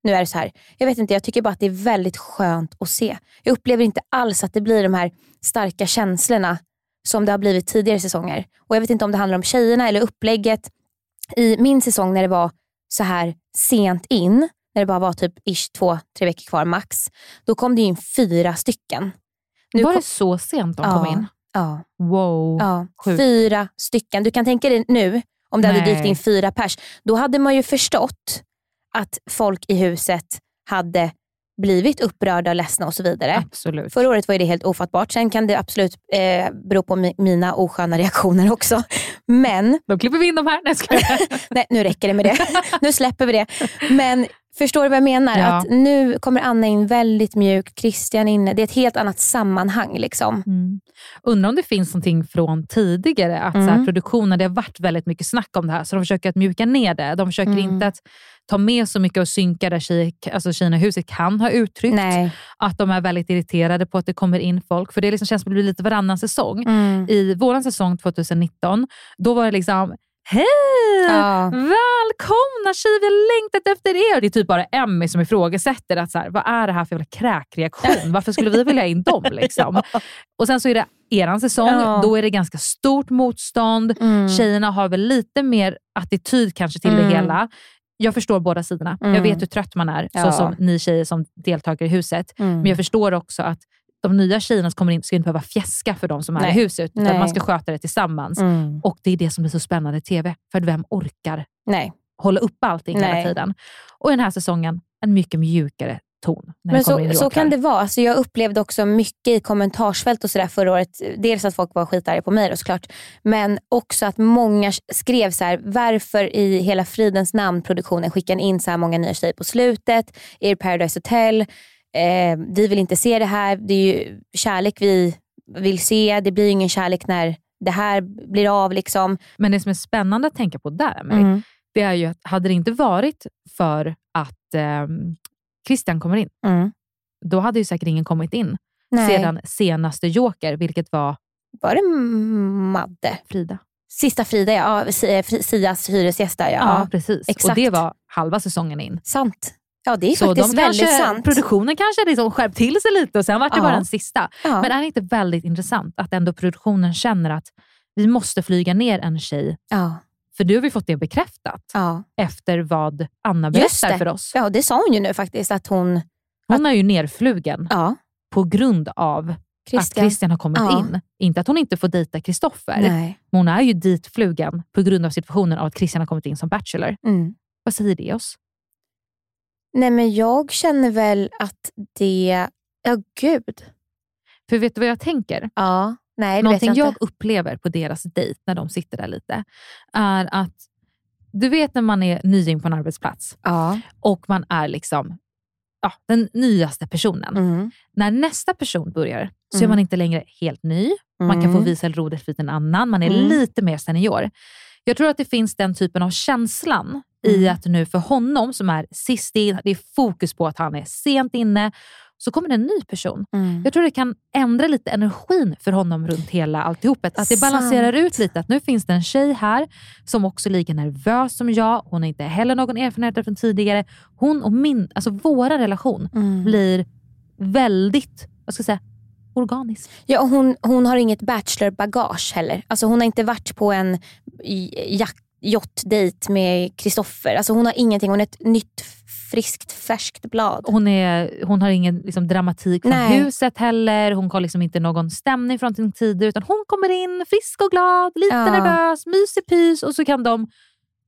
nu är det så här. Jag vet inte, jag tycker bara att det är väldigt skönt att se. Jag upplever inte alls att det blir de här starka känslorna som det har blivit tidigare säsonger. Och Jag vet inte om det handlar om tjejerna eller upplägget. I min säsong när det var så här sent in, när det bara var typ ish två, tre veckor kvar max, då kom det in fyra stycken. Nu var kom- det så sent de Ja. kom in? Ja. Wow. Ja, fyra stycken. Du kan tänka dig nu, om det hade Nej. dykt in fyra pers, då hade man ju förstått att folk i huset hade blivit upprörda och ledsna och så vidare. Absolut. Förra året var det helt ofattbart. Sen kan det absolut eh, bero på mi- mina osköna reaktioner också. Men, Då klipper vi in de här. Nej, nej nu räcker det med det. nu släpper vi det. Men förstår du vad jag menar? Ja. Att nu kommer Anna in väldigt mjuk, Christian inne. Det är ett helt annat sammanhang. Liksom. Mm. Undrar om det finns någonting från tidigare, att så här, Mm. produktionen, det har varit väldigt mycket snack om det här, så de försöker att mjuka ner det. De försöker Mm. inte att ta med så mycket och synka där tjejer, alltså tjejerna i huset kan ha uttryckt Nej. att de är väldigt irriterade på att det kommer in folk. För det liksom känns som att det blir lite varannan säsong. Mm. I vår säsong 2019, då var det liksom Hej! Ja. Välkomna tjejer, vi har längtat efter er. Det är typ bara Emmy som ifrågasätter att så här, vad är det här för jävla kräkreaktion? Varför skulle vi vilja in dem? Liksom? Och sen så är det eran säsong, Ja. då är det ganska stort motstånd. Mm. Tjejerna har väl lite mer attityd kanske till Mm. det hela. Jag förstår båda sidorna. Jag Mm. vet hur trött man är, Ja. så som ni tjejer som deltagare i huset. Mm. Men jag förstår också att de nya tjejerna som kommer in ska inte behöva fjäska för de som är Nej. i huset, utan Nej. man ska sköta det tillsammans. Mm. Och det är det som blir så spännande i TV. För vem orkar Nej. hålla upp allting hela Nej. tiden? Och i den här säsongen, en mycket mjukare ton. Men så, så kan det vara. Alltså jag upplevde också mycket i kommentarsfält och sådär förra året. Dels att folk var skitarga på mig då, såklart. Men också att många skrev så här, varför i hela fridens namn produktionen skickar in så här många nya tjejer på slutet? Er Paradise Hotel? Eh, vi vill inte se det här. Det är ju kärlek vi vill se. Det blir ju ingen kärlek när det här blir av. Liksom. Men det som är spännande att tänka på där, Emelie, Mm. det är ju att hade det inte varit för att ehm, Christian kommer in, Mm. då hade ju säkert ingen kommit in Nej. sedan senaste Joker, vilket var Var det Madde? Frida. Sista Frida, ja. Fri- Sias hyresgäst där, ja. Ja, precis. exakt. Och det var halva säsongen in. Sant. Ja, det är Så faktiskt de väldigt kanske, sant. Produktionen kanske liksom skärpt till sig lite och sen var det Ja. bara den sista. Ja. Men är det inte väldigt intressant att ändå produktionen känner att vi måste flyga ner en tjej. Ja. För nu har vi fått det bekräftat Ja. efter vad Anna berättar för oss. Ja, det sa hon ju nu faktiskt. Att hon... Hon är ju nerflugen Ja. på grund av att Christian. Christian har kommit Ja. in. Inte att hon inte får dejta Kristoffer. Men hon är ju ditflugen på grund av situationen av att Christian har kommit in som bachelor. Mm. Vad säger det oss? Nej, men jag känner väl att det... Ja, gud. För vet du vad jag tänker? Ja. Nej, Någonting jag jag upplever på deras dejt när de sitter där lite, är att du vet när man är ny in på en arbetsplats Ja. och man är liksom ja, den nyaste personen. Mm. När nästa person börjar så är Mm. man inte längre helt ny. Man kan få Mm. visa rodret för en annan. Man är Mm. lite mer senior. Jag tror att det finns den typen av känslan i Mm. att nu för honom som är sist in, det är fokus på att han är sent inne, så kommer det en ny person. Mm. Jag tror det kan ändra lite energin för honom runt hela alltihopet. Att det balanserar Sant. ut lite. Att nu finns det en tjej här som också är lika nervös som jag. Hon har inte heller någon erfarenhet från tidigare. Hon och min, alltså våra relation Mm. blir väldigt, vad ska jag säga, organisk. Ja, och hon, hon har inget bachelorbagage heller. Alltså hon har inte varit på en jak- yachtdejt med Kristoffer. Alltså hon har ingenting. Hon är ett nytt, friskt, färskt blad. Hon, är, hon har ingen liksom, dramatik från Nej. huset heller. Hon har liksom inte någon stämning från sin tid. Utan hon kommer in frisk och glad, lite Ja. nervös, mysig pys och så kan de,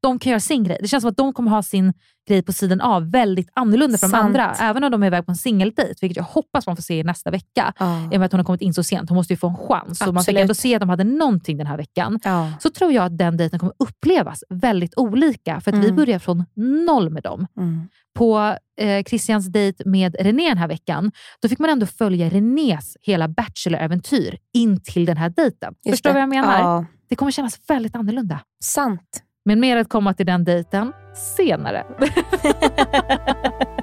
de kan göra sin grej. Det känns som att de kommer ha sin grej på sidan av väldigt annorlunda från de andra. Även om de är iväg på en singeldejt, vilket jag hoppas man får se nästa vecka. Ja. I och med att hon har kommit in så sent. Hon måste ju få en chans. Så man fick ändå se att de hade någonting den här veckan. Ja. Så tror jag att den dejten kommer upplevas väldigt olika. För att vi Mm. börjar från noll med dem Mm. på eh, Christians dejt med René den här veckan, då fick man ändå följa Renés hela Bachelor-äventyr in till den här dejten. Just Förstår du vad jag menar? Ja. Det kommer kännas väldigt annorlunda. Sant. Men mer att komma till den dejten senare.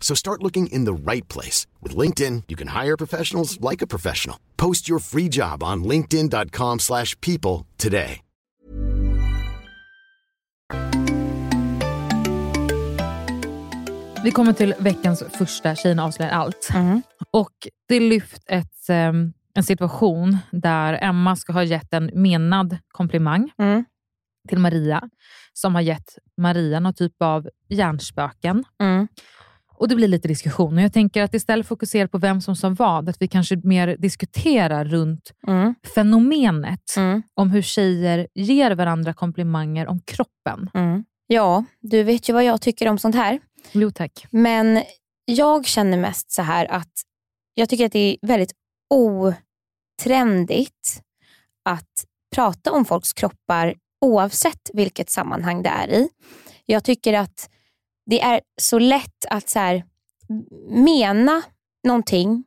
So start looking in the right place. With LinkedIn, you can hire professionals like a professional. Post your free job on linkedin.com slash people today. Vi kommer till veckans första Tjejerna avslöjar allt. Och Det lyft ett, ehm, en situation där Emma ska ha gett en menad komplimang. till Maria som har gett Maria någon typ av hjärnspöken. Mm. Och Det blir lite diskussion. Och jag tänker att istället fokusera på vem som sa vad, att vi kanske mer diskuterar runt Mm. fenomenet om hur tjejer ger varandra komplimanger om kroppen. Mm. Ja, du vet ju vad jag tycker om sånt här. Jo tack. Men jag känner mest så här att jag tycker att det är väldigt otrendigt att prata om folks kroppar oavsett vilket sammanhang det är i. Jag tycker att det är så lätt att så här, mena någonting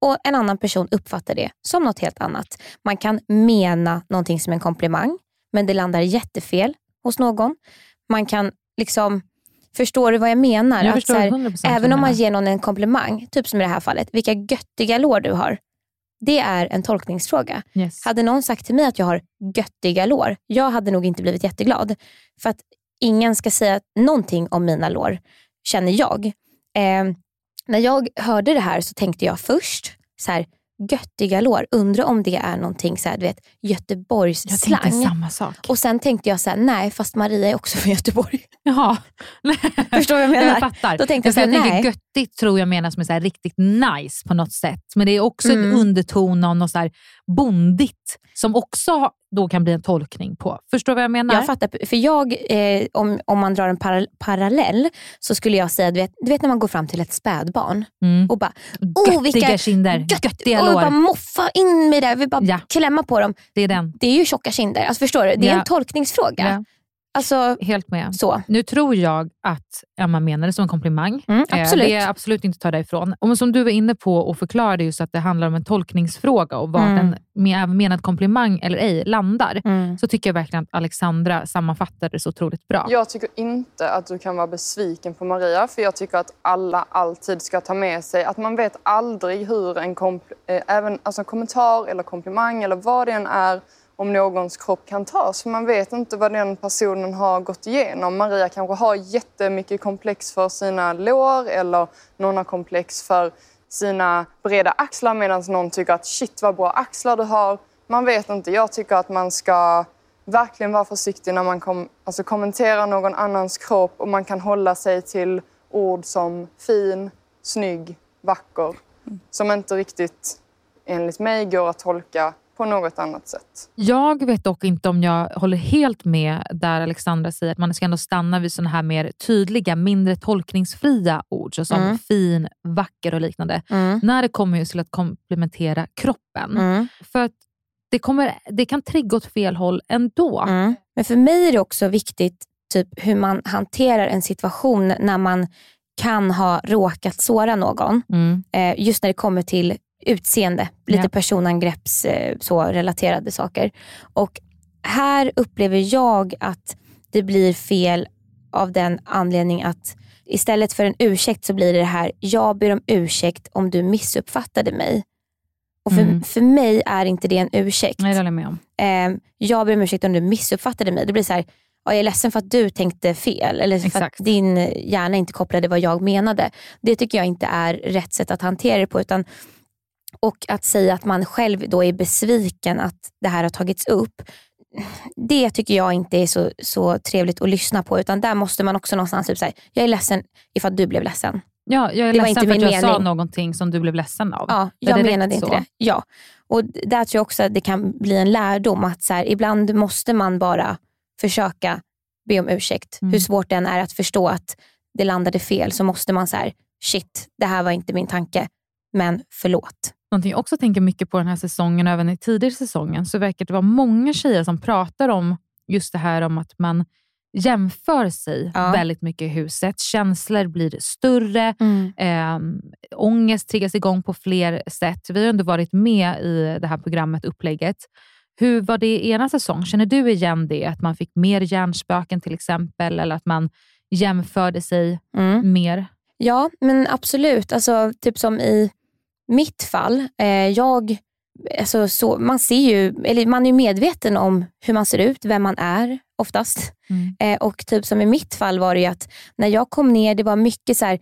och en annan person uppfattar det som något helt annat. Man kan mena någonting som en komplimang men det landar jättefel hos någon. Man kan liksom Förstår du vad jag menar? Jag att så här, 100% vad även om man ger någon en komplimang, typ som i det här fallet, vilka göttiga lår du har. Det är en tolkningsfråga. Yes. Hade någon sagt till mig att jag har göttiga lår, jag hade nog inte blivit jätteglad. För att ingen ska säga någonting om mina lår, känner jag. Eh, när jag hörde det här så tänkte jag först, så här, göttiga lår, undrar om det är någonting så här, du vet, Göteborgs Jag slang. tänkte samma sak. Och sen tänkte jag så här, nej fast Maria är också från Göteborg. Jaha. Förstår vad jag menar? Jag fattar. Då tänkte jag så här, jag tänker nej. göttigt tror jag menas med så här riktigt nice på något sätt. Men det är också Mm. ett underton av något så här bondigt som också då kan bli en tolkning på. Förstår du vad jag menar? Jag fattar, för jag, eh, om, om man drar en para, parallell så skulle jag säga, du vet, du vet när man går fram till ett spädbarn Mm. och bara, Göttiga oh, vilka kinder, gött- göttiga och lår. bara moffa in med det, vi bara Ja. klämma på dem. Det är den. Det är ju tjocka kinder, alltså, förstår du? Det är Ja. en tolkningsfråga. Ja. Alltså, Helt med. så. Nu tror jag att Emma menar det som en komplimang. Mm, Eh, absolut. Det är absolut inte att ta därifrån. Och som du var inne på och förklarade just att det handlar om en tolkningsfråga och var Mm. en med, menad komplimang eller ej landar, Mm. så tycker jag verkligen att Alexandra sammanfattade det så otroligt bra. Jag tycker inte att du kan vara besviken på Maria för jag tycker att alla alltid ska ta med sig att man vet aldrig hur en komp- eh, även, alltså en kommentar eller komplimang eller vad det än är om någons kropp kan tas. För man vet inte vad den personen har gått igenom. Maria kanske har jättemycket komplex för sina lår eller någon har komplex för sina breda axlar medan någon tycker att shit vad bra axlar du har. Man vet inte. Jag tycker att man ska verkligen vara försiktig när man kom, alltså kommenterar någon annans kropp och man kan hålla sig till ord som fin, snygg, vacker som inte riktigt enligt mig går att tolka på något annat sätt. Jag vet dock inte om jag håller helt med där Alexandra säger att man ska ändå stanna vid sådana här mer tydliga, mindre tolkningsfria ord såsom Mm. fin, vacker och liknande. Mm. När det kommer just till att komplementera kroppen. Mm. För det, kommer, det kan trigga åt fel håll ändå. Mm. Men för mig är det också viktigt typ, hur man hanterar en situation när man kan ha råkat såra någon. Mm. Eh, just när det kommer till utseende, lite Ja. personangrepps eh, så relaterade saker. Och här upplever jag att det blir fel av den anledning att istället för en ursäkt så blir det det här, jag ber om ursäkt om du missuppfattade mig. Och för, Mm. för mig är inte det en ursäkt. Nej, det håller jag med om. Eh, jag ber om ursäkt om du missuppfattade mig. Det blir så här, ja, jag är ledsen för att du tänkte fel eller för Exakt. att din hjärna inte kopplade vad jag menade. Det tycker jag inte är rätt sätt att hantera det på. Utan, och att säga att man själv då är besviken att det här har tagits upp. Det tycker jag inte är så, så trevligt att lyssna på. Utan där måste man också någonstans typ säga, jag är ledsen ifall du blev ledsen. Ja, jag är Det ledsen för att jag sa mening. någonting som du blev ledsen av. Ja, jag menade inte så? det. Ja. Och där tror jag också att det kan bli en lärdom att så här, ibland måste man bara försöka be om ursäkt. Mm. Hur svårt det än är att förstå att det landade fel så måste man så här, shit, det här var inte min tanke, men förlåt. Någonting jag också tänker mycket på den här säsongen och även i tidigare säsongen så verkar det vara många tjejer som pratar om just det här om att man jämför sig Ja. väldigt mycket i huset. Känslor blir större, Mm. eh, ångest triggas igång på fler sätt. Vi har ändå varit med i det här programmet, upplägget. Hur var det i ena säsong? Känner du igen det? Att man fick mer hjärnspöken till exempel, eller att man jämförde sig Mm. mer? Ja, men absolut. Alltså, typ som i mitt fall. Eh, jag, alltså, så, man, ser ju, eller man är medveten om hur man ser ut, vem man är oftast. Mm. Eh, och typ som i mitt fall var det ju att när jag kom ner, det var mycket så här,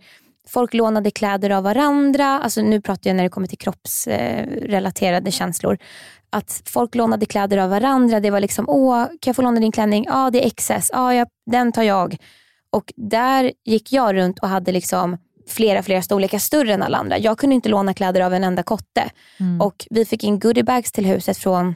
folk lånade kläder av varandra. Alltså nu pratar jag när det kommer till kroppsrelaterade känslor. Att folk lånade kläder av varandra. Det var liksom, åh, kan jag få låna din klänning? Ja, det är XS. Ja, den tar jag. Och där gick jag runt och hade liksom flera, flera storlekar större än alla andra. Jag kunde inte låna kläder av en enda kotte. Mm. Och vi fick in goodiebags till huset från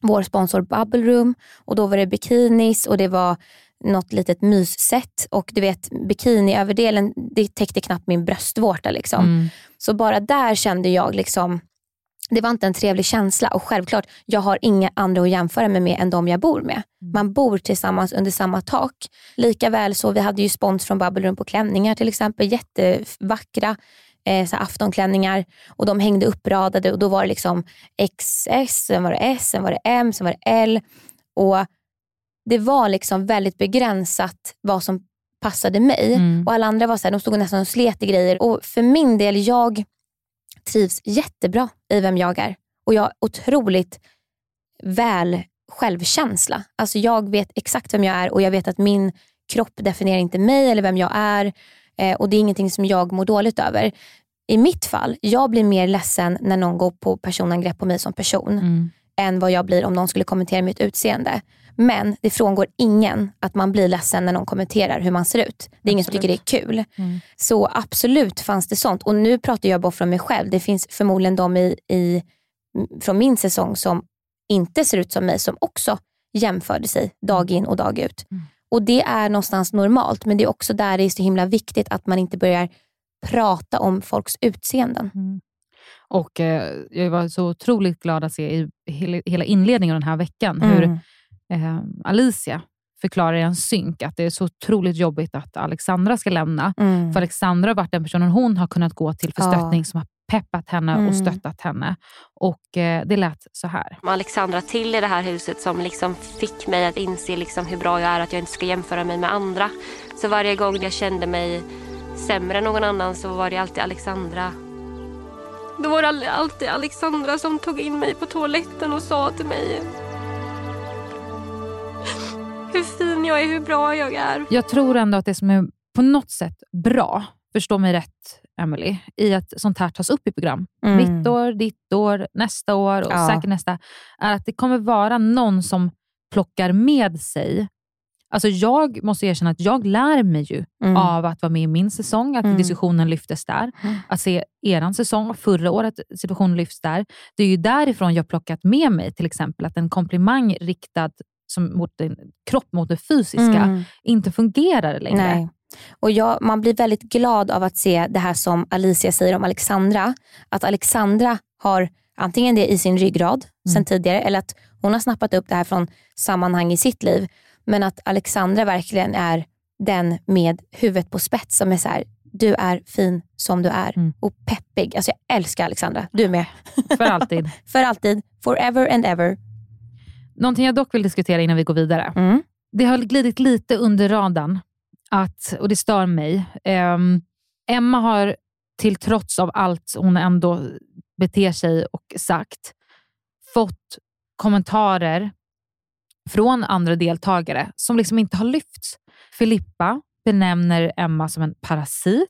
vår sponsor Bubble Room. Och då var det bikinis och det var något litet mysset. Och du vet bikiniöverdelen det täckte knappt min bröstvårta. Liksom. Mm. Så bara där kände jag liksom det var inte en trevlig känsla och självklart, jag har inga andra att jämföra mig med än de jag bor med. Man bor tillsammans under samma tak. Likaväl så, vi hade ju spons från Bubble Room på klänningar till exempel, jättevackra eh, så aftonklänningar och de hängde uppradade och då var det liksom XS, sen var det S, sen var det M, sen var det L. Och Det var liksom väldigt begränsat vad som passade mig Mm. och alla andra var så här, de stod nästan och slet i grejer. Och för min del, jag trivs jättebra i vem jag är. Och jag har otroligt väl självkänsla. Alltså jag vet exakt vem jag är och jag vet att min kropp definierar inte mig eller vem jag är. Eh, och Det är ingenting som jag mår dåligt över. I mitt fall, jag blir mer ledsen när någon går på personangrepp på mig som person Mm. än vad jag blir om någon skulle kommentera mitt utseende. Men det frångår ingen att man blir ledsen när någon kommenterar hur man ser ut. Det är ingen som tycker det är kul. Mm. Så absolut fanns det sånt. Och nu pratar jag bara från mig själv. Det finns förmodligen de i, i, från min säsong som inte ser ut som mig som också jämförde sig dag in och dag ut. Och det är någonstans normalt men det är också där det är så himla viktigt att man inte börjar prata om folks utseenden. Och eh, Jag var så otroligt glad att se i hela, inledningen av den här veckan hur Mm. Eh, Alicia förklarar i en synk att det är så otroligt jobbigt att Alexandra ska lämna. Mm. För Alexandra har varit den personen hon har kunnat gå till för Ja. stöttning som har peppat henne Mm. och stöttat henne. Och eh, Det lät så här. Alexandra till i det här huset som liksom fick mig att inse liksom hur bra jag är, att jag inte ska jämföra mig med andra. Så varje gång jag kände mig sämre än någon annan så var det alltid Alexandra. Då var det all- alltid Alexandra som tog in mig på toaletten och sa till mig hur fin jag är, hur bra jag är. Jag tror ändå att det som är på något sätt bra, förstå mig rätt Emily, i att sånt här tas upp i program. Mm. Mitt år, ditt år, nästa år och Ja. säkert nästa. Är att det kommer vara någon som plockar med sig Alltså jag måste erkänna att jag lär mig ju Mm. av att vara med i min säsong, att Mm. diskussionen lyftes där. Att se eran säsong, förra året, situationen lyfts där. Det är ju därifrån jag plockat med mig till exempel att en komplimang riktad som mot din kropp, mot det fysiska, Mm. inte fungerar längre. Nej. Och jag, man blir väldigt glad av att se det här som Alicia säger om Alexandra. Att Alexandra har antingen det i sin ryggrad sen tidigare eller att hon har snappat upp det här från sammanhang i sitt liv. Men att Alexandra verkligen är den med huvudet på spets som är så här, du är fin som du är och peppig. Alltså jag älskar Alexandra, du med. För alltid. För alltid, forever and ever. Någonting jag dock vill diskutera innan vi går vidare. Mm. Det har glidit lite under radarn, att, och det stör mig. Ehm, Emma har till trots av allt hon ändå beter sig och sagt, fått kommentarer från andra deltagare som liksom inte har lyfts. Filippa benämner Emma som en parasit.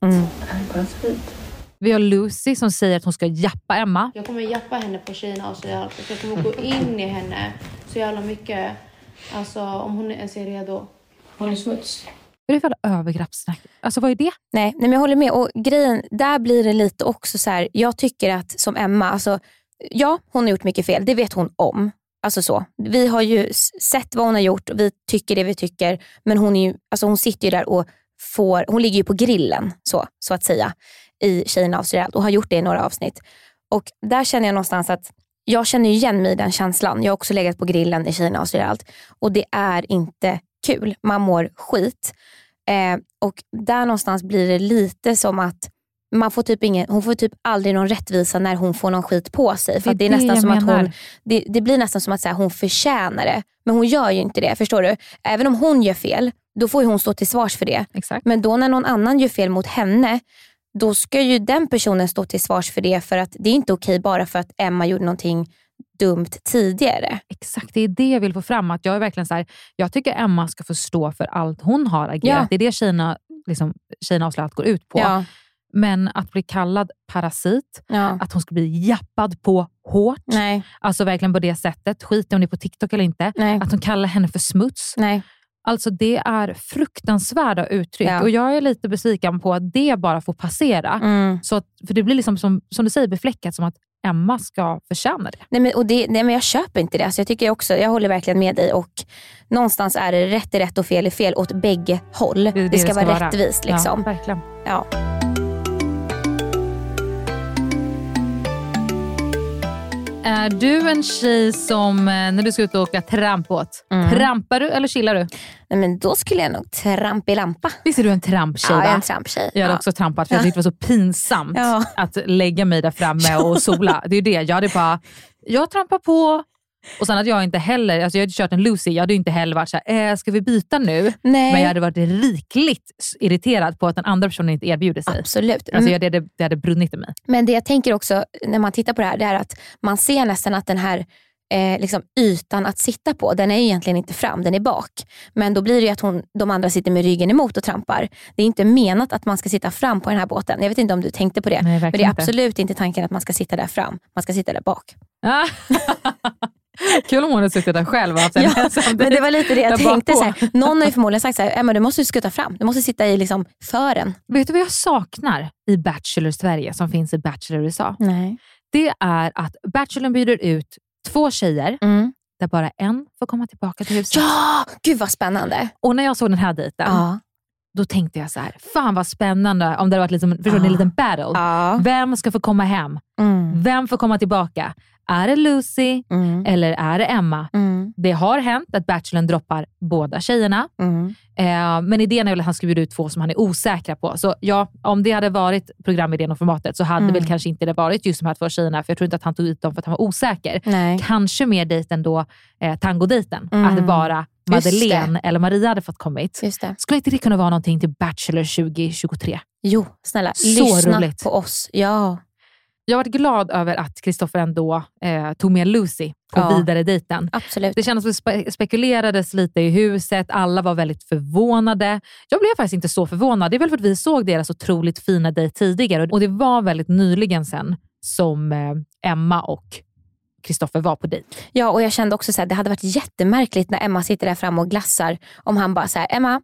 Vi har Lucy som säger att hon ska jappa Emma. Jag kommer jappa henne på tjejerna och jävla, för jag kommer gå in i henne så jävla mycket. Alltså om hon ens är redo. Hon är smuts. Vad är det för övergreppssnack? Alltså vad är det? Nej, nej men jag håller med. Och grejen, där blir det lite också så här. jag tycker att som Emma, alltså, ja hon har gjort mycket fel, det vet hon om. Alltså så. Vi har ju sett vad hon har gjort och vi tycker det vi tycker. Men hon, är ju, alltså hon sitter ju där och får, hon ligger ju på grillen så, så att säga i Tjejerna avslöjar allt och har gjort det i några avsnitt. Och där känner jag någonstans att jag känner igen mig i den känslan. Jag har också legat på grillen i Tjejerna avslöjar allt och det är inte kul. Man mår skit. Eh, och där någonstans blir det lite som att man får typ ingen, hon får typ aldrig någon rättvisa när hon får någon skit på sig. För Det det, är nästan som att hon, det, det blir nästan som att så här, hon förtjänar det. Men hon gör ju inte det. Förstår du? Även om hon gör fel, då får hon stå till svars för det. Exakt. Men då när någon annan gör fel mot henne, då ska ju den personen stå till svars för det. För att det är inte okej bara för att Emma gjorde någonting dumt tidigare. Exakt, det är det jag vill få fram. Att jag, är verkligen så här, jag tycker Emma ska få stå för allt hon har agerat. Ja. Det är det tjejerna, liksom, tjejerna avslöjar allt går ut på. Ja. Men att bli kallad parasit, Ja. att hon ska bli jappad på hårt, Nej. alltså verkligen på det sättet, skit om det är på TikTok eller inte, Nej. att hon kallar henne för smuts. Nej. Alltså det är fruktansvärda uttryck Ja. och jag är lite besviken på att det bara får passera. Mm. Så att, för det blir liksom som, som du säger befläckat som att Emma ska förtjäna det. Nej, men, och det, nej, men jag köper inte det. Alltså, jag, tycker också, jag håller verkligen med dig och någonstans är det rätt är rätt och fel är fel åt bägge håll. Det, är det ska, det ska vara vara. rättvist. Ja, Liksom. verkligen. Ja. Är du en tjej som, eh, när du ska ut och åka trampbåt, Mm. trampar du eller chillar du? Nej, men då skulle jag nog trampa i lampa. Visst är du en tramptjej? Ja, jag är en tramptjej. Jag hade Ja. också trampat för jag tyckte det var så pinsamt Ja. att lägga mig där framme och sola. Det är ju det. Jag hade bara, jag trampar på. Och sen hade jag inte heller, alltså jag hade kört en Lucy, jag hade inte heller varit såhär, eh, ska vi byta nu? Nej. Men jag hade varit rikligt irriterad på att den andra personen inte erbjuder sig. Absolut. Alltså Mm. jag, det, det hade brunnit i mig. Men det jag tänker också när man tittar på det här, det är att man ser nästan att den här eh, liksom ytan att sitta på, den är ju egentligen inte fram, den är bak. Men då blir det ju att hon, de andra sitter med ryggen emot och trampar. Det är inte menat att man ska sitta fram på den här båten. Jag vet inte om du tänkte på det. Nej, men det är inte. absolut inte tanken att man ska sitta där fram. Man ska sitta där bak. Kul om hon hade suttit där själv och haft en Ja, men det var lite det jag tänkte. Så här, någon har ju förmodligen sagt så här, Emma du måste skutta fram. Du måste sitta i liksom fören. Vet du vad jag saknar i Bachelor Sverige som finns i Bachelor USA? Nej. Det är att Bachelorn bjuder ut två tjejer Mm. där bara en får komma tillbaka till huset. Ja, gud vad spännande. Och när jag såg den här dejten, Ja. Då tänkte jag så här, fan vad spännande om det hade varit liksom, förstår ni, en liten battle. Ja. Vem ska få komma hem? Mm. Vem får komma tillbaka? Är det Lucy Mm. eller är det Emma? Mm. Det har hänt att Bachelorn droppar båda tjejerna. Mm. Eh, men idén är väl att han ska bjuda ut två som han är osäkra på. Så ja, om det hade varit programidén och formatet så hade Mm. väl kanske inte det varit just de här två tjejerna. För jag tror inte att han tog ut dem för att han var osäker. Nej. Kanske mer dejten då, eh, tangodejten. Mm. Att bara Just Madeleine eller Maria hade fått kommit. Skulle inte det kunna vara någonting till Bachelor 2023? Jo, snälla. Så lyssna roligt. på oss. Ja. Jag varit glad över att Kristoffer ändå eh, tog med Lucy på Ja. vidare dejten. Absolut. Det kändes som spe- spekulerades lite i huset, alla var väldigt förvånade. Jag blev faktiskt inte så förvånad. Det är väl för att vi såg deras otroligt fina dejt tidigare och det var väldigt nyligen sen som eh, Emma och Kristoffer var på dejt. Ja, och jag kände också att det hade varit jättemärkligt när Emma sitter där framme och glassar om han bara säger Emma,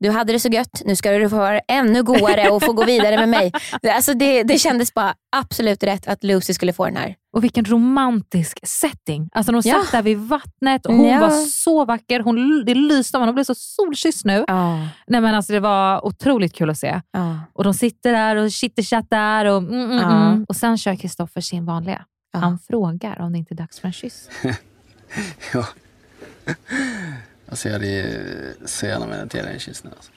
du hade det så gött, nu ska du få vara ännu godare och få gå vidare med mig. Alltså det, det kändes bara absolut rätt att Lucy skulle få den här. Och vilken romantisk setting. Alltså de Ja. satt där vid vattnet och hon Ja. var så vacker. Hon, det lyste om henne. Hon blev så solkysst nu. Ja. Nej, men alltså, det var otroligt kul att se. Ja. Och De sitter där och chitterchattar och, mm, mm, mm. och sen kör Kristoffer sin vanliga. Han frågar om det inte är dags för en kyss. Ja. Alltså jag hade ju så gärna velat ge dig en kyss nu. Alltså.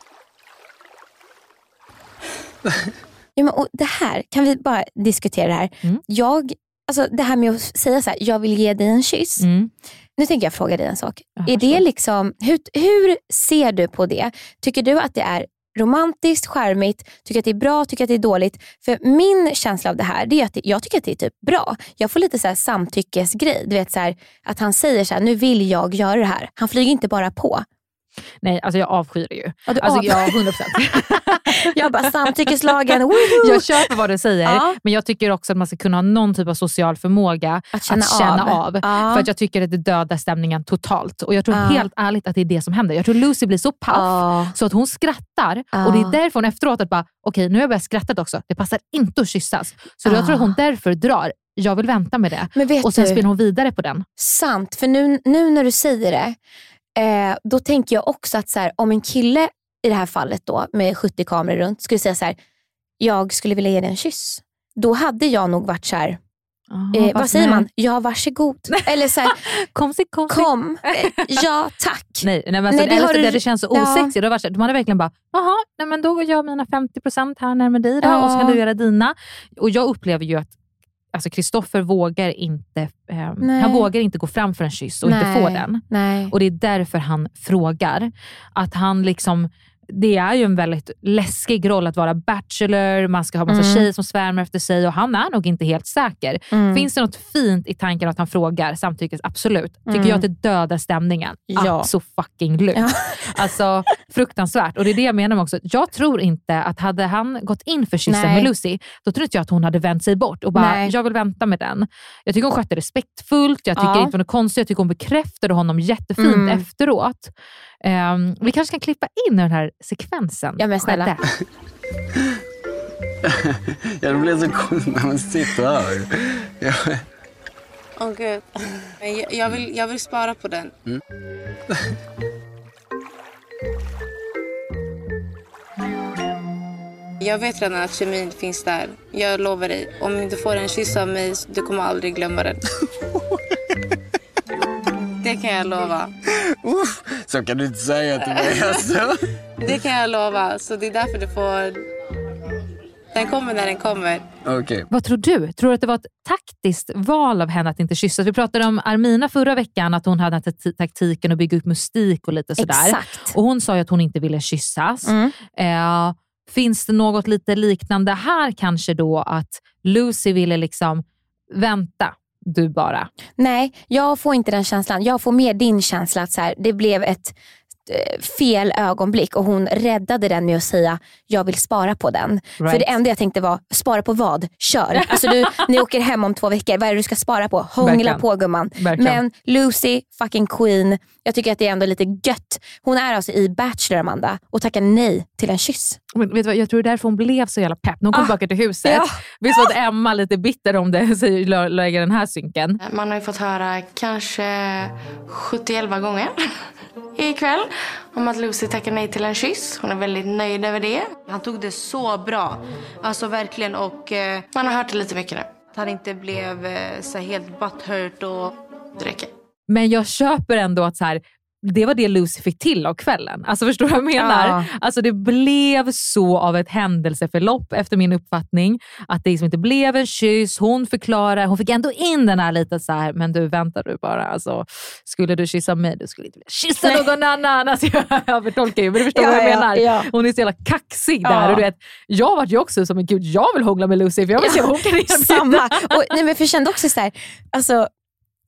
Ja, men, och det här, kan vi bara diskutera det här? Mm. Jag, alltså, det här med att säga så här, jag vill ge dig en kyss. Mm. Nu tänker jag fråga dig en sak. Ja, är det liksom, hur, hur ser du på det? Tycker du att det är romantiskt, charmigt, tycker att det är bra, tycker att det är dåligt? För min känsla av det här, det är att det, jag tycker att det är typ bra. Jag får lite så här samtyckesgrej. Du vet så här, att han säger så här, nu vill jag göra det här. Han flyger inte bara på. Nej, alltså jag avskyr det ju. Ja, du Alltså, av- ja, 100 procent. jag bara samtyckeslagen, woho! jag köper vad du säger, Ja. men jag tycker också att man ska kunna ha någon typ av social förmåga Att känna av. Ja. För att jag tycker att det dödar stämningen totalt. Och Jag tror helt ärligt att det är det som händer. Jag tror Lucy blir så paff så att hon skrattar och det är därför hon efteråt att bara, okej nu har jag börjat skratta också. Det passar inte att kyssas. Så jag Ja. tror att hon därför drar. Jag vill vänta med det. Och sen du- spelar hon vidare på den. Sant, för nu, nu när du säger det, eh, då tänker jag också att så här, om en kille i det här fallet då med 70 kameror runt skulle säga så här, jag skulle vilja ge dig en kyss. Då hade jag nog varit så här, eh, vad säger nej. man? Ja, varsågod. Eller så här, Kom, si, kom, si. kom. Eh, ja, tack. Nej, nej, men alltså, Nej, det, det har du- det känns så Ja. osexigt. Det var så- De hade verkligen bara, jaha, nej, men då går jag mina 50% här närmare dig då, och så kan Ja. du göra dina. Och jag upplever ju att alltså Kristoffer vågar inte, eh, han vågar inte gå fram för en kyss och inte Nej, få den. Nej. Och Det är därför han frågar. Att han liksom, det är ju en väldigt läskig roll att vara bachelor, man ska ha massa Mm. tjejer som svärmar efter sig och han är nog inte helt säker. Mm. Finns det något fint i tanken att han frågar samtyckes? Absolut. Tycker Mm. jag att det dödar stämningen? Ja. Absolut. fucking lut. Ja. Alltså, fruktansvärt. Och det är det jag menar med också. Jag tror inte att hade han gått in för kyssen Nej. med Lucy, då tror inte jag att hon hade vänt sig bort och bara, Nej. jag vill vänta med den. Jag tycker hon skötte respektfullt, jag tycker Ja. inte det var något konstigt, jag tycker hon bekräftade honom jättefint Mm. efteråt. Ehm, vi kanske kan klippa in den här sekvensen. Ja, men snälla. skedde. Ja, det blir så konstigt när man sitter här. Ja. Åh gud. Jag, jag, vill, jag vill spara på den. Mm. Jag vet redan att kemin finns där. Jag lovar dig. Om du får en kyss av mig, du kommer aldrig glömma den. Det kan jag lova. Så kan du inte säga till mig alltså. Det kan jag lova. Så det är därför du får... Den kommer när den kommer. Okej. Vad tror du? Tror du att det var ett taktiskt val av henne att inte kyssas? Vi pratade om Armina förra veckan, att hon hade taktiken att bygga upp mystik och lite sådär. Exakt. Och Hon sa ju att hon inte ville kyssas. Mm. Eh, finns det något lite liknande här kanske då, att Lucy ville liksom vänta, du bara. Nej, jag får inte den känslan. Jag får mer din känsla att så här, det blev ett eh, fel ögonblick och hon räddade den med att säga jag vill spara på den. Right. För det enda jag tänkte var spara på vad? Kör! Alltså du, ni åker hem om två veckor, vad är det du ska spara på? Hångla på gumman. Verkligen. Men Lucy, fucking queen, jag tycker att det är ändå lite gött. Hon är alltså i Bachelor Amanda och tackar nej till en kyss. Men vet du vad, jag tror det är därför hon blev så jävla pepp. När hon kom Ah, tillbaka till huset. ja. Visst var att Emma lite bitter om det, säger lä- lägger den här synken. Man har ju fått höra kanske 71 gånger ikväll om att Lucy tackar nej till en kyss. Hon är väldigt nöjd över det. Han tog det så bra. Alltså verkligen. Och eh, man har hört det lite mycket nu. Att han inte blev eh, så helt butthurt och det räcker. Men jag köper ändå att så här, det var det Lucy fick till av kvällen. Alltså Förstår du vad jag menar? Ja. Alltså Det blev så av ett händelseförlopp efter min uppfattning. Att det liksom inte blev en kyss. Hon förklarar, hon fick ändå in den här lite så här, men du väntar du bara. Alltså, skulle du kyssa mig, du skulle inte vilja kyssa Nej. någon annan. Alltså, jag övertolkar ju, men du förstår Ja, vad jag ja, menar. Hon är så jävla kaxig där. Och du vet, jag var ju också som, gud jag vill hångla med Lucy för jag vill se vad hon kan erbjuda. Samma. Och, nej, men för jag kände också så här, alltså,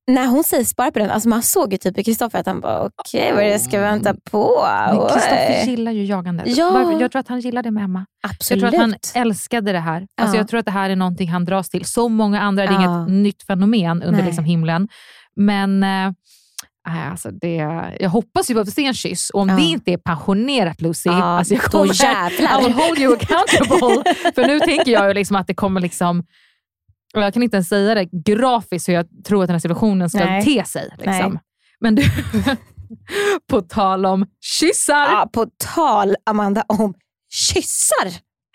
när hon säger spara på den, alltså man såg ju typ i Kristoffer att han bara okej vad är det jag ska vänta på? Men. Kristoffer gillar ju jagandet. Ja. Jag tror att han gillar det med Emma. Absolut. Jag tror att han älskade det här. Alltså Ja. Jag tror att det här är någonting han dras till. Så många andra, det är Ja. inget nytt fenomen under Nej. liksom himlen. Men nej, alltså det, jag hoppas ju på att se en kyss. Och om Ja. det inte är passionerat Lucy, Ja, alltså jag då kommer, jävlar. I will hold you accountable. För nu tänker jag ju liksom att det kommer liksom och jag kan inte ens säga det grafiskt hur jag tror att den här situationen ska Nej. te sig. Liksom. Nej. Men du, på tal om kyssar. Ja, på tal Amanda om kyssar.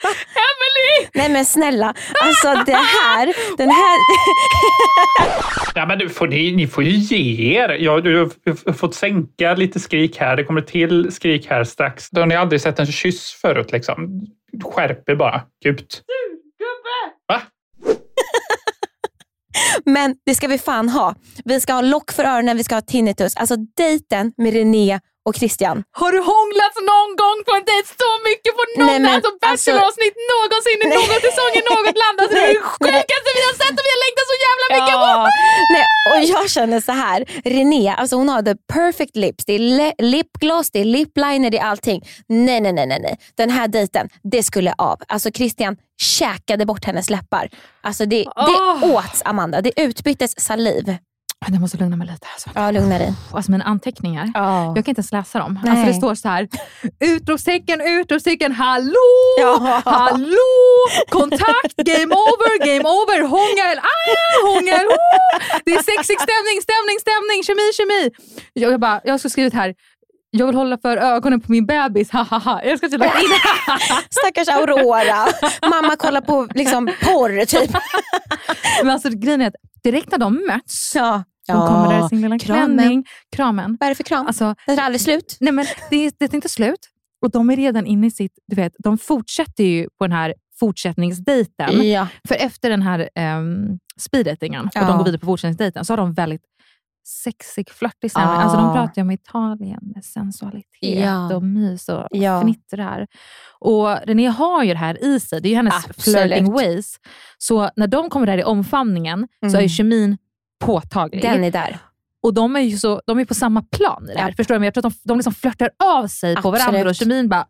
Emily! Nej men snälla, alltså det här, den här... Ja, men nu får ni, ni får ju ge er. Jag, jag har fått sänka lite skrik här. Det kommer till skrik här strax. Då har ni aldrig sett en kyss förut. Liksom. Skärp er bara. Gud. Va? Men det ska vi fan ha. Vi ska ha lock för öronen, vi ska ha tinnitus. Alltså dejten med René och Christian. Har du hånglat någon gång på en dejt så mycket på något Nej, men alltså, alltså- Bachelor-avsnitt någonsin i någon säsong i något land? Alltså, det är det sjukaste vi har sett och vi har längtat så jävla mycket Ja. på! Nej, och jag känner så här. René, alltså hon har the perfect lips. Det är le- lipgloss, det är lipliner, det är allting. Nej, nej, nej, nej, nej. Den här dejten, det skulle av. Alltså Christian käkade bort hennes läppar. Alltså det, det Åh. åts Amanda. Det utbyttes saliv. Jag måste lugna mig lite. Alltså. Ja, lugna dig. Alltså mina anteckningar, Ja. jag kan inte ens läsa dem. Nej. Alltså det står så här. utropstecken, utropstecken, hallå, Ja. hallå, kontakt, game over, game over, hångel, ah, hångel, oh. Det är sexig stämning, stämning, stämning, kemi, kemi. Jag, jag, bara, jag ska skrivit här, jag vill hålla för ögonen på min bebis, ha ha ha. Jag ska inte lägga in Stackars Aurora. Mamma kollar på liksom, porr typ. Men alltså grejen är att direkt när de möts, Ja. Hon kommer där i sin lilla Kramen. klänning, kramen. Vad är det för kram? Alltså, Den tar aldrig slut. Nej, men det, det är inte slut. Och de är redan inne i sitt... Du vet, de fortsätter ju på den här fortsättningsdejten. Ja. För efter den här um, speeddatingen och Ja. de går vidare på fortsättningsdejten så har de väldigt sexig, flörtig stämning. Ja. Alltså de pratar ju om Italien med sensualitet Ja. och mys och Ja. fnittrar. Och René har ju det här i sig. Det är ju hennes Absolut. flirting ways. Så när de kommer där i omfamningen så Mm. är ju kemin påtaglig. Den är där. Och de är ju så, de är på samma plan i det här. Förstår du? Men jag tror att de, de liksom flörtar av sig på Absolut. varandra och kemin bara...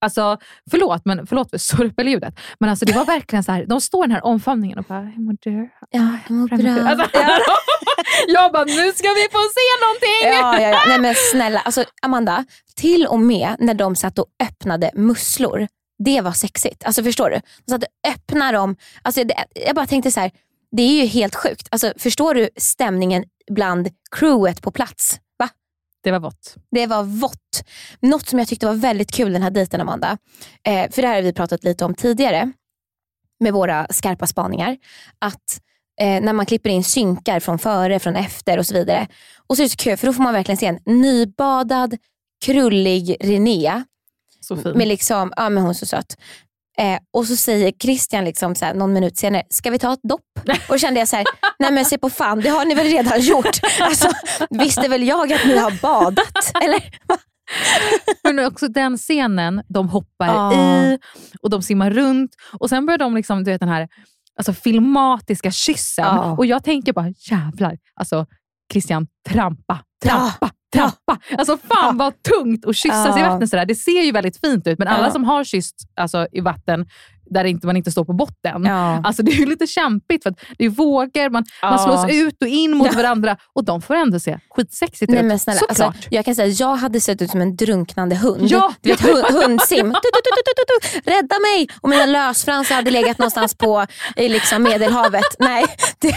Alltså, förlåt, men förlåt för surpeljudet. Men alltså, det var verkligen så här, de står i den här omfamningen och bara, hur mår du? Ja, jag mår bra. Alltså, jag bara, nu ska vi få se någonting! Ja, ja, ja. Nej men snälla, alltså, Amanda, till och med när de satt och öppnade musslor, det var sexigt. Alltså förstår du? De satt och öppnade dem. Alltså, det, jag bara tänkte så här, det är ju helt sjukt. Alltså, förstår du stämningen bland crewet på plats? Va? Det var vått. Det var vått. Något som jag tyckte var väldigt kul den här dejten Amanda, eh, för det här har vi pratat lite om tidigare med våra skarpa spaningar, att eh, när man klipper in synkar från före, från efter och så vidare. Och så är det så kul för då får man verkligen se en nybadad, krullig René. Så fin. Med liksom, ja men hon är så söt. Eh, och så säger Christian liksom så här, någon minut senare, ska vi ta ett dopp? Och kände jag så här, nej men se på fan, det har ni väl redan gjort? Alltså, visste väl jag att ni har badat? Eller? Men också den scenen, de hoppar Ja. i och de simmar runt och sen börjar de liksom, du vet den här alltså, filmatiska kyssen. Ja. Och jag tänker bara, jävlar, alltså Christian, trampa, trampa, trampa. Alltså fan vad tungt att kyssas i vattnet sådär. Det ser ju väldigt fint ut, men alla som har kysst alltså, i vatten där inte, man inte står på botten, Ja. alltså, det är ju lite kämpigt för det är vågor, man, man Ja. slås ut och in mot varandra och de får ändå se skitsexigt Nej, ut. men snälla, Såklart. alltså, jag kan säga jag hade sett ut som en drunknande hund. Ja. Du vet, hund, hundsim. Du, du, du. Rädda mig! Och mina lösfransar hade legat någonstans på i liksom Medelhavet. Nej, det,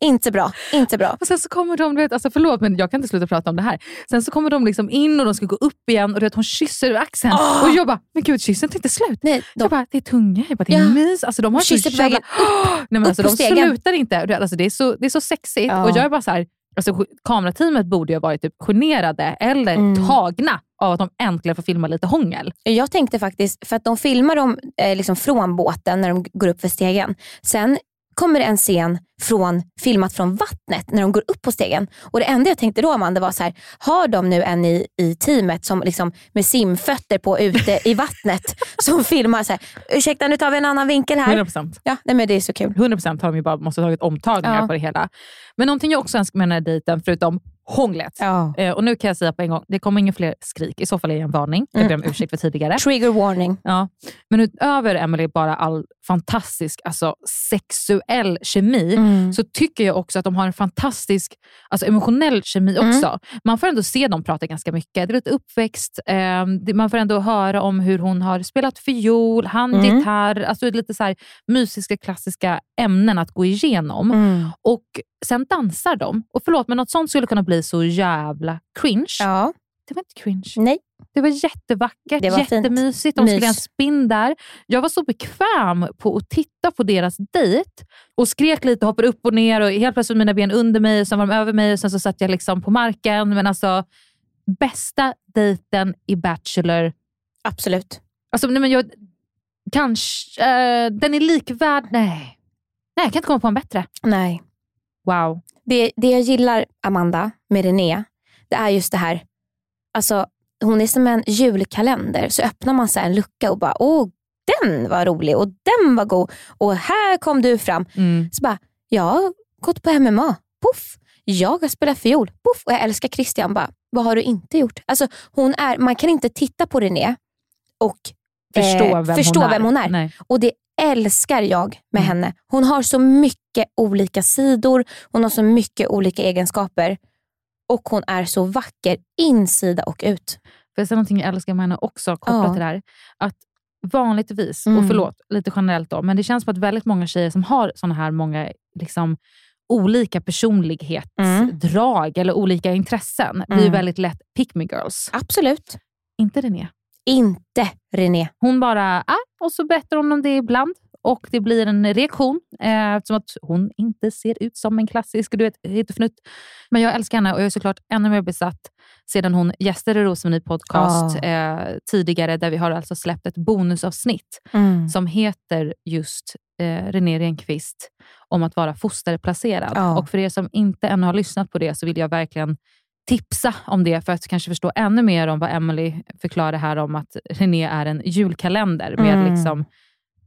inte bra. Inte bra. Och sen så kommer de, du vet, alltså förlåt men jag kan inte sluta prata om det här. Sen så kommer de liksom in och de ska gå upp igen och du vet, hon kysser axeln. Ah! Och jag bara, men gud kyssen tar inte slut. Nej, Jag bara, det är tunga, jag bara, det är Ja. mys. Alltså, de har så jävla... vägen Nej, men alltså, de stegen. slutar inte. Alltså, det, är så, det är så sexigt. Ja. Och jag är bara så här, alltså, kamerateamet borde ju ha varit typ generade eller Mm. tagna av att de äntligen får filma lite hångel. Jag tänkte faktiskt, för att de filmar dem eh, liksom från båten när de går upp för stegen. Sen kommer en scen från, filmat från vattnet när de går upp på stegen. Och Det enda jag tänkte då Amanda var så här, har de nu en i, i teamet som liksom med simfötter på ute i vattnet som filmar så här, ursäkta nu tar vi en annan vinkel här. 100%. Ja, nej, men det är så kul. 100% har de ju bara måste ha tagit omtagningar Ja. på det hela. Men någonting jag också önskar med den här dejten, förutom hånglet. Ja. Eh, och nu kan jag säga på en gång, det kommer inga fler skrik. I så fall är det en varning. Jag ber om ursäkt för tidigare. Trigger warning. Ja. Men utöver Emily bara all fantastisk alltså, sexuell kemi, Mm. så tycker jag också att de har en fantastisk alltså, emotionell kemi Mm. också. Man får ändå se dem prata ganska mycket. Det är lite uppväxt, eh, det- man får ändå höra om hur hon har spelat fiol, han Mm. gitarr, alltså lite så här mysiska klassiska ämnen att gå igenom. Mm. Och Sen dansar de. Och förlåt, men något sånt skulle kunna bli så jävla cringe. Ja. Det var inte cringe. Nej. Det var jättevackert, Det var fint. jättemysigt. De skulle Mys. en spinn där. Jag var så bekväm på att titta på deras dejt och skrek lite, hoppade upp och ner och helt plötsligt mina ben under mig och sen var de över mig och sen så satt jag liksom på marken. Men alltså, bästa dejten i Bachelor. Absolut. Alltså, nej, men jag, kanske, eh, den är likvärd. Nej. nej, jag kan inte komma på en bättre. Nej. Wow. Det, det jag gillar, Amanda, med René, det är just det här. Alltså, hon är som en julkalender. Så öppnar man så en lucka och bara, åh, den var rolig och den var god och här kom du fram. Mm. Så bara, jag har gått på MMA. Puff. Jag har spelat fiol. Puff. Och jag älskar Christian. Bara, vad har du inte gjort? Alltså, hon är, man kan inte titta på René och Förstå eh, vem förstå hon är. vem hon är. Nej. Och det älskar jag med Mm. henne. Hon har så mycket olika sidor, hon har så mycket olika egenskaper och hon är så vacker insida och ut. För säga någonting jag älskar med henne också, kopplat Ja. till det här. Att vanligtvis, Mm. och förlåt, lite generellt då, men det känns som att väldigt många tjejer som har såna här många liksom, olika personlighetsdrag eller olika intressen blir Mm. väldigt lätt pick me girls. Absolut. Inte René. Inte René. Hon bara, ah, och så berättar hon om det ibland och det blir en reaktion eh, eftersom att hon inte ser ut som en klassisk du vet, hittefnutt. Men jag älskar henne och jag är såklart ännu mer besatt sedan hon gästade Rosemarie podcast Ah. eh, tidigare där vi har alltså släppt ett bonusavsnitt Mm. som heter just eh, René Renqvist om att vara fosterplacerad. Ja. Och för er som inte ännu har lyssnat på det så vill jag verkligen tipsa om det för att kanske förstå ännu mer om vad Emily förklarar här om att René är en julkalender med Mm. liksom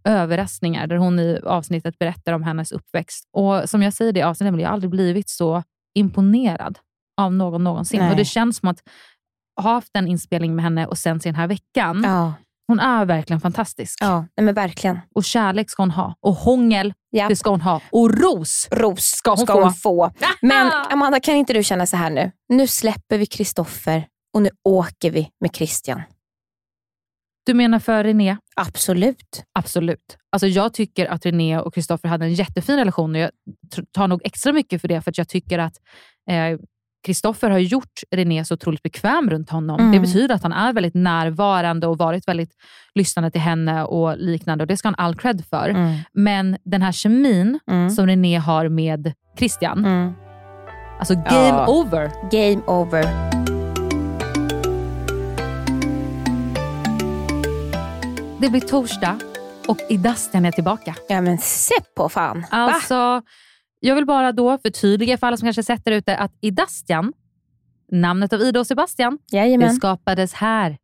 överraskningar där hon i avsnittet berättar om hennes uppväxt. Och som jag säger i det avsnittet, Emily, jag har aldrig blivit så imponerad av någon någonsin. Nej. Och Det känns som att ha haft en inspelning med henne och sen se den här veckan. Ja. Hon är verkligen fantastisk. Ja, nej men verkligen. Och kärlek ska hon ha. Och hångel, Ja. det ska hon ha. Och ros Ros ska hon ska få. hon få. Men Amanda, kan inte du känna så här nu? Nu släpper vi Kristoffer och nu åker vi med Christian. Du menar för René? Absolut. Absolut. Alltså jag tycker att René och Kristoffer hade en jättefin relation och jag tar nog extra mycket för det för att jag tycker att eh, Kristoffer har gjort René så otroligt bekväm runt honom. Mm. Det betyder att han är väldigt närvarande och varit väldigt lyssnande till henne och liknande och det ska han all cred för. Mm. Men den här kemin som René har med Christian, alltså game Ja. over. Game over. Det blir torsdag och Idastian är tillbaka. Ja men se på fan. Va? Jag vill bara då förtydliga för alla som kanske sett där ute att Idastian, namnet av Ida och Sebastian, Jajamän. det skapades här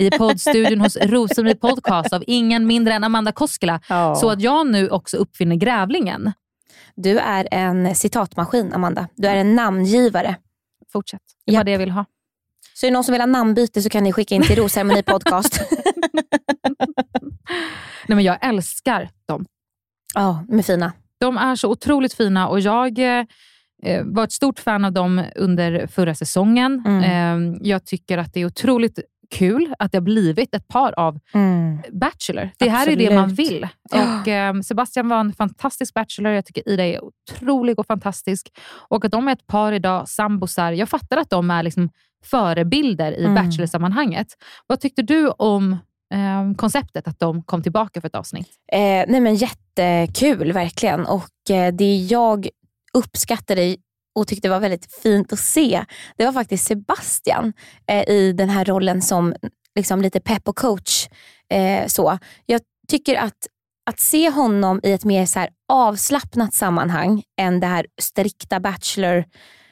i poddstudion hos Rosumrid Podcast av ingen mindre än Amanda Koskela. Ja. Så att jag nu också uppfinner grävlingen. Du är en citatmaskin, Amanda. Du är en namngivare. Fortsätt. Det var det jag vill ha. Så är det någon som vill ha namnbyte så kan ni skicka in till Rosceremoni podcast. Nej, men jag älskar dem. Ja, de är fina. De är så otroligt fina och jag eh, eh, var ett stort fan av dem under förra säsongen. Mm. Eh, jag tycker att det är otroligt kul att det har blivit ett par av Mm. Bachelor. Det här är det man Absolut. vill. Och, eh, Sebastian var en fantastisk Bachelor. Jag tycker Ida är otrolig och fantastisk. Och att de är ett par idag, sambosar. Jag fattar att de är liksom förebilder i Mm. Bachelor-sammanhanget. Vad tyckte du om eh, konceptet att de kom tillbaka för ett avsnitt? Eh, nej men jättekul verkligen. Och eh, det jag uppskattade och tyckte var väldigt fint att se, det var faktiskt Sebastian eh, i den här rollen som liksom lite pepp och coach. Eh, så. Jag tycker att, att se honom i ett mer så här avslappnat sammanhang än det här strikta Bachelor,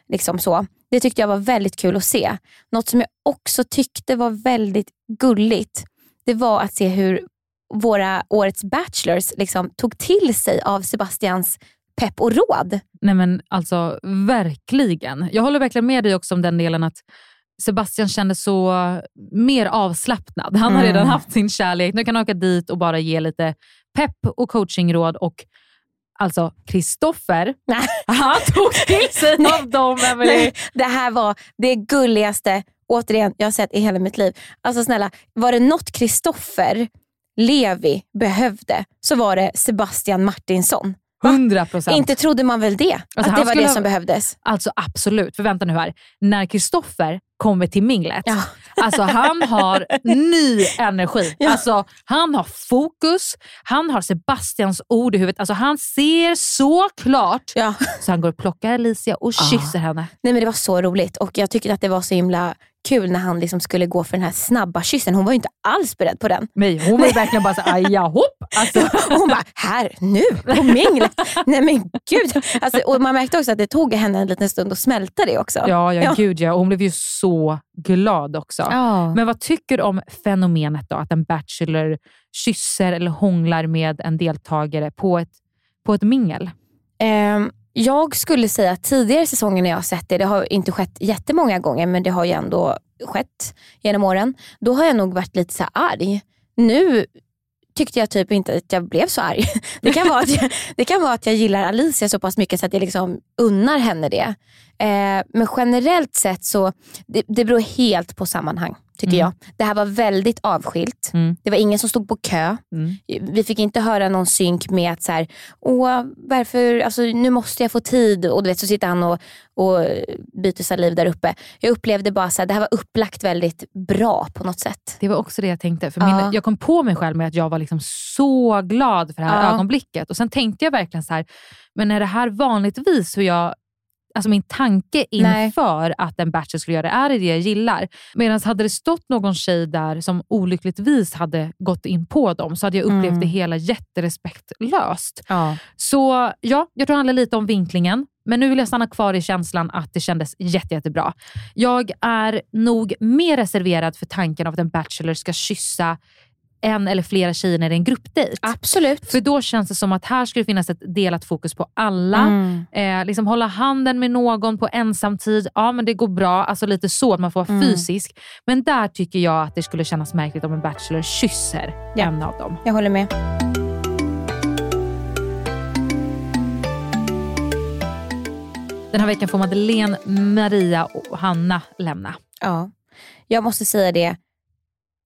liksom så. det tyckte jag var väldigt kul att se. Något som jag också tyckte var väldigt gulligt, det var att se hur våra årets bachelors liksom tog till sig av Sebastians pepp och råd. Nej men alltså verkligen. Jag håller verkligen med dig också om den delen att Sebastian kände så mer avslappnad. Han har Mm. redan haft sin kärlek. Nu kan han åka dit och bara ge lite pepp och coachingråd. Och alltså Kristoffer, han tog till sig av dem. Nej, det här var det gulligaste återigen jag har sett i hela mitt liv. Alltså snälla, var det något Kristoffer Levi behövde så var det Sebastian Martinsson. 100 procent. Inte trodde man väl det? Alltså, att det var det ha- som behövdes. Alltså absolut, för vänta nu här. När Kristoffer kommer till minglet, alltså han har ny energi. Alltså Han har fokus, han har Sebastians ord i huvudet. Alltså han ser så klart. Så han går och plockar Alicia och kysser henne. Nej men Det var så roligt och jag tyckte att det var så himla kul när han liksom skulle gå för den här snabba kyssen. Hon var ju inte alls beredd på den. Nej, hon var ju verkligen bara så aja hopp. Alltså. hon bara, här, nu, på minglet. Nej men gud. Alltså, och man märkte också att det tog henne en liten stund att smälta det också. Ja, ja, gud ja. Hon blev ju så glad också. Ja. Men vad tycker du om fenomenet då? Att en bachelor kysser eller hånglar med en deltagare på ett, på ett mingel? Ehm, jag skulle säga att tidigare säsonger när jag har sett det, det har inte skett jättemånga gånger men det har ju ändå skett genom åren. Då har jag nog varit lite så här arg. Nu tyckte jag typ inte att jag blev så arg. Det kan vara att jag, det kan vara att jag gillar Alicia så pass mycket så att jag liksom unnar henne det. Eh, men generellt sett så det, det beror helt på sammanhang tycker Mm. jag. Det här var väldigt avskilt. Det var ingen som stod på kö. Mm. Vi fick inte höra någon synk med att så här, Åh, varför, alltså, nu måste jag få tid. Och du vet, så sitter han och, och byter saliv där uppe. Jag upplevde bara att det här var upplagt väldigt bra på något sätt. Det var också det jag tänkte. För Ja. min, jag kom på mig själv med att jag var liksom så glad för det här Ja. ögonblicket. Och Sen tänkte jag verkligen så här, men är det här vanligtvis hur jag Alltså min tanke Nej. inför att en bachelor skulle göra det, är det jag gillar? Medan hade det stått någon tjej där som olyckligtvis hade gått in på dem så hade jag upplevt Mm. det hela jätterespektlöst. Ja. Så ja, jag tror det handlar lite om vinklingen. Men nu vill jag stanna kvar i känslan att det kändes jätte, jättebra. Jag är nog mer reserverad för tanken av att en bachelor ska kyssa en eller flera tjejer i en gruppdejt. Absolut. För då känns det som att här skulle finnas ett delat fokus på alla. Mm. Eh, liksom hålla handen med någon på ensamtid, ja men det går bra. Alltså lite så, att man får vara Mm. fysisk. Men där tycker jag att det skulle kännas märkligt om en bachelor kysser en av dem. Jag håller med. Den här veckan får Madeleine, Maria och Hanna lämna. Ja, jag måste säga det.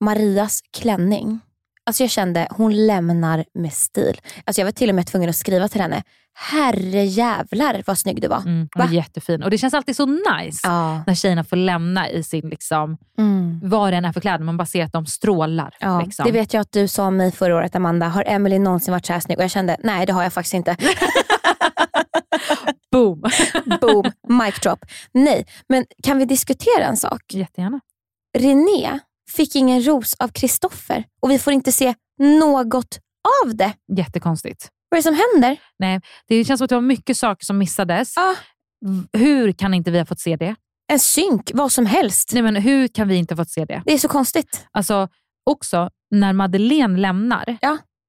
Marias klänning. Alltså jag kände, hon lämnar med stil. Alltså jag var till och med tvungen att skriva till henne. Herre jävlar vad snygg du var. Mm, Va? jättefin. Och det känns alltid så nice när tjejerna får lämna i sin, liksom, Mm. vad det än är för kläder. Man bara ser att de strålar. Ja, liksom. Det vet jag att du sa om mig förra året Amanda. Har Emily någonsin varit så här snygg? Och jag kände, nej det har jag faktiskt inte. Boom. Boom, mic drop. Nej, men kan vi diskutera en sak? Jättegärna. René fick ingen ros av Kristoffer och vi får inte se något av det. Jättekonstigt. Vad är det som händer? Nej, det känns som att det var mycket saker som missades. V- Hur kan inte vi ha fått se det? En synk, vad som helst. Nej, men hur kan vi inte ha fått se det? Det är så konstigt. Alltså, också när Madeleine lämnar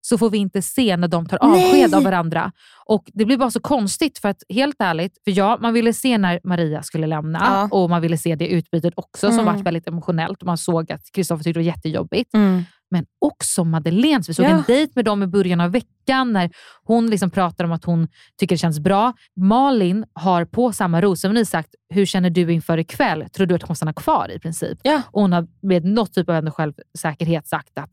så får vi inte se när de tar avsked Nej. av varandra. Och Det blir bara så konstigt för att helt ärligt, för ja, man ville se när Maria skulle lämna Ja. och man ville se det utbytet också som Mm. var väldigt emotionellt. Man såg att Kristoffer tyckte det var jättejobbigt. Mm. Men också Madeleines. Vi såg Ja. en dejt med dem i början av veckan när hon liksom pratar om att hon tycker det känns bra. Malin har på samma rosceremoni sagt, hur känner du inför ikväll? Tror du att hon stannar kvar i princip? Ja. Och hon har med något typ av ändå självsäkerhet sagt att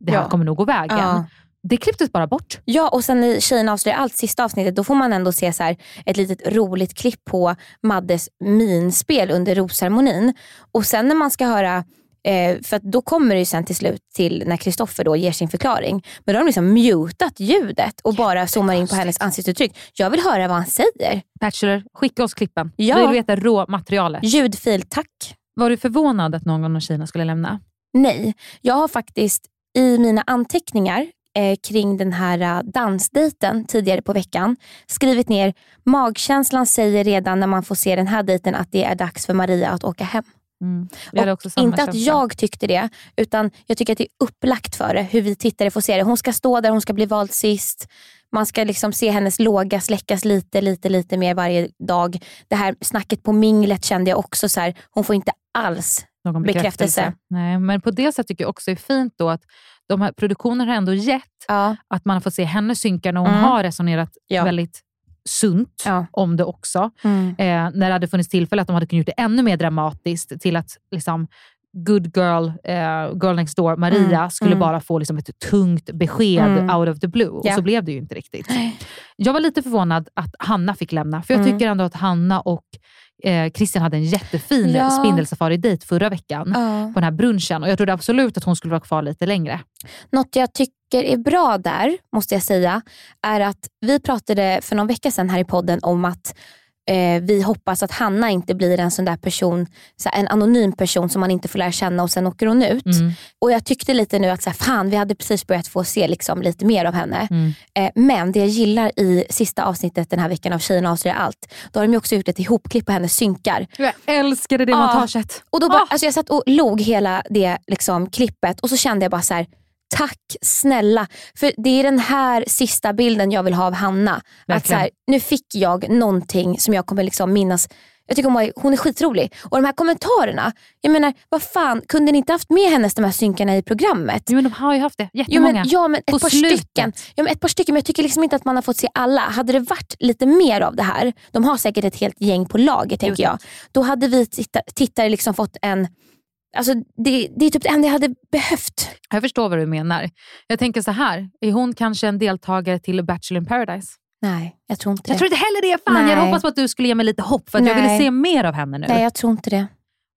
det här Ja. kommer nog gå vägen. Ja. Det klipptes bara bort. Ja, och sen i Tjejerna avslöjar allt, sista avsnittet, då får man ändå se så här, ett litet roligt klipp på Maddes minspel under rosceremonin. Och sen när man ska höra Eh, för att då kommer det ju sen till slut till när Kristoffer då ger sin förklaring. Men då har de liksom mutat ljudet och bara zoomar in på hennes ansiktsuttryck. Jag vill höra vad han säger. Bachelor, skicka oss klippen. Ja. Vi vill veta råmaterialet. Ljudfil, tack. Var du förvånad att någon av tjejerna skulle lämna? Nej, jag har faktiskt i mina anteckningar eh, kring den här eh, dansdejten tidigare på veckan skrivit ner magkänslan säger redan när man får se den här dejten att det är dags för Maria att åka hem. Mm. Inte att känsla. jag tyckte det, utan jag tycker att det är upplagt för det, hur vi tittare får se det. Hon ska stå där, hon ska bli vald sist. Man ska liksom se hennes låga släckas lite, lite, lite mer varje dag. Det här snacket på minglet kände jag också så här, hon får inte alls någon bekräftelse. Nej, men på det sättet tycker jag också det är fint då att de här produktionerna har ändå gett att man har fått se henne synka när hon Mm. har resonerat Ja. väldigt sunt om det också. Mm. Eh, när det hade funnits tillfälle att de hade kunnat gjort det ännu mer dramatiskt till att liksom, good girl, eh, girl next door, Maria, Mm. skulle Mm. bara få liksom ett tungt besked Mm. out of the blue. Och Ja. så blev det ju inte riktigt. Jag var lite förvånad att Hanna fick lämna, för jag Mm. tycker ändå att Hanna och eh, Christian hade en jättefin Ja. spindelsafari-dejt förra veckan Ja. på den här brunchen och jag trodde absolut att hon skulle vara kvar lite längre. Något jag tycker är bra där, måste jag säga, är att vi pratade för någon vecka sedan här i podden om att eh, vi hoppas att Hanna inte blir en sån där person, så här, en anonym person som man inte får lära känna och sen åker hon ut. Mm. Och Jag tyckte lite nu att så här, fan, vi hade precis börjat få se liksom, lite mer av henne. Mm. Eh, men det jag gillar i sista avsnittet den här veckan av Tjejerna avslöjar allt, då har de också gjort ett ihopklipp på hennes synkar. Jag älskade det montaget. Och då bara, alltså jag satt och log hela det liksom, klippet och så kände jag bara så här. Tack snälla. För det är den här sista bilden jag vill ha av Hanna. Att så här, nu fick jag någonting som jag kommer liksom minnas. Jag tycker hon, hon är skitrolig. Och de här kommentarerna. Jag menar, vad fan, kunde ni inte haft med hennes de här synkarna i programmet? Jo, men de har ju haft det. Jo, Jättemånga. men, ja, men ett På par slutet. stycken. Ja, men ett par stycken, men jag tycker liksom inte att man har fått se alla. Hade det varit lite mer av det här, de har säkert ett helt gäng på lager tänker jag. Då hade vi titta- tittare liksom fått en... Alltså det, det är typ det enda jag hade behövt. Jag förstår vad du menar. Jag tänker så här, är hon kanske en deltagare till Bachelor in paradise? Nej, jag tror inte Jag det. tror inte heller det. Fan, jag Nej. hoppats på att du skulle ge mig lite hopp för att jag Nej. ville se mer av henne nu. Nej, jag tror inte det.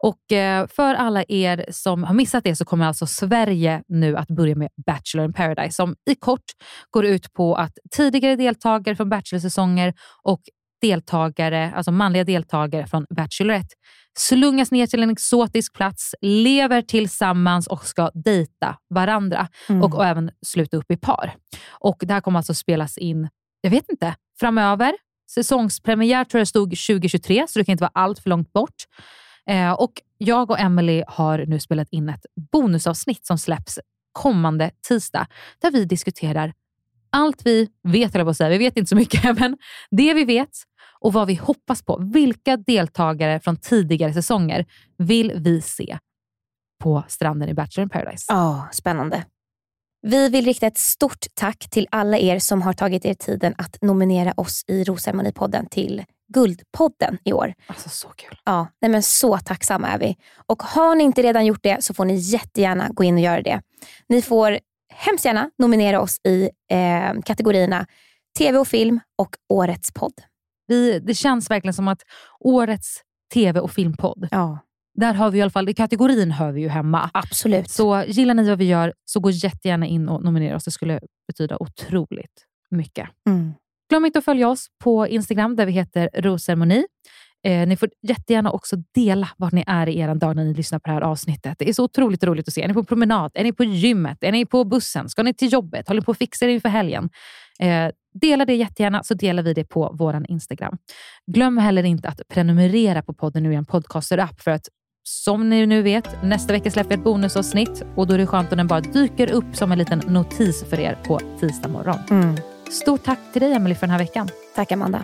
Och eh, för alla er som har missat det så kommer alltså Sverige nu att börja med Bachelor in paradise som i kort går ut på att tidigare deltagare från Bachelor-säsonger och deltagare, alltså manliga deltagare från Bachelorette slungas ner till en exotisk plats, lever tillsammans och ska dejta varandra Mm. och, och även sluta upp i par. Och Det här kommer alltså spelas in, jag vet inte, framöver. Säsongspremiär tror jag stod 2023, så det kan inte vara allt för långt bort. Eh, och Jag och Emily har nu spelat in ett bonusavsnitt som släpps kommande tisdag där vi diskuterar allt vi vet, eller att säga. Vi vet inte så mycket, men det vi vet och vad vi hoppas på. Vilka deltagare från tidigare säsonger vill vi se på stranden i Bachelor in paradise? Ja, oh, spännande. Vi vill rikta ett stort tack till alla er som har tagit er tiden att nominera oss i Rosceremonipodden till Guldpodden i år. Alltså så kul. Ja, nej men så tacksamma är vi. Och har ni inte redan gjort det så får ni jättegärna gå in och göra det. Ni får hemskt gärna nominera oss i eh, kategorierna TV och film och Årets podd. Vi, det känns verkligen som att Årets TV och filmpodd, ja. där har vi i alla fall, i kategorin hör vi ju hemma. Absolut. Så gillar ni vad vi gör så gå jättegärna in och nominera oss. Det skulle betyda otroligt mycket. Mm. Glöm inte att följa oss på Instagram där vi heter Rosceremoni. Eh, ni får jättegärna också dela vart ni är i er dag när ni lyssnar på det här avsnittet. Det är så otroligt roligt att se. Är ni på promenad? Är ni på gymmet? Är ni på bussen? Ska ni till jobbet? Håller ni på att fixa er inför helgen? Eh, dela det jättegärna så delar vi det på vår Instagram. Glöm heller inte att prenumerera på podden nu i en podcaster-app för att som ni nu vet, nästa vecka släpper vi ett bonusavsnitt och då är det skönt om den bara dyker upp som en liten notis för er på tisdag morgon. Mm. Stort tack till dig Emelie för den här veckan. Tack Amanda.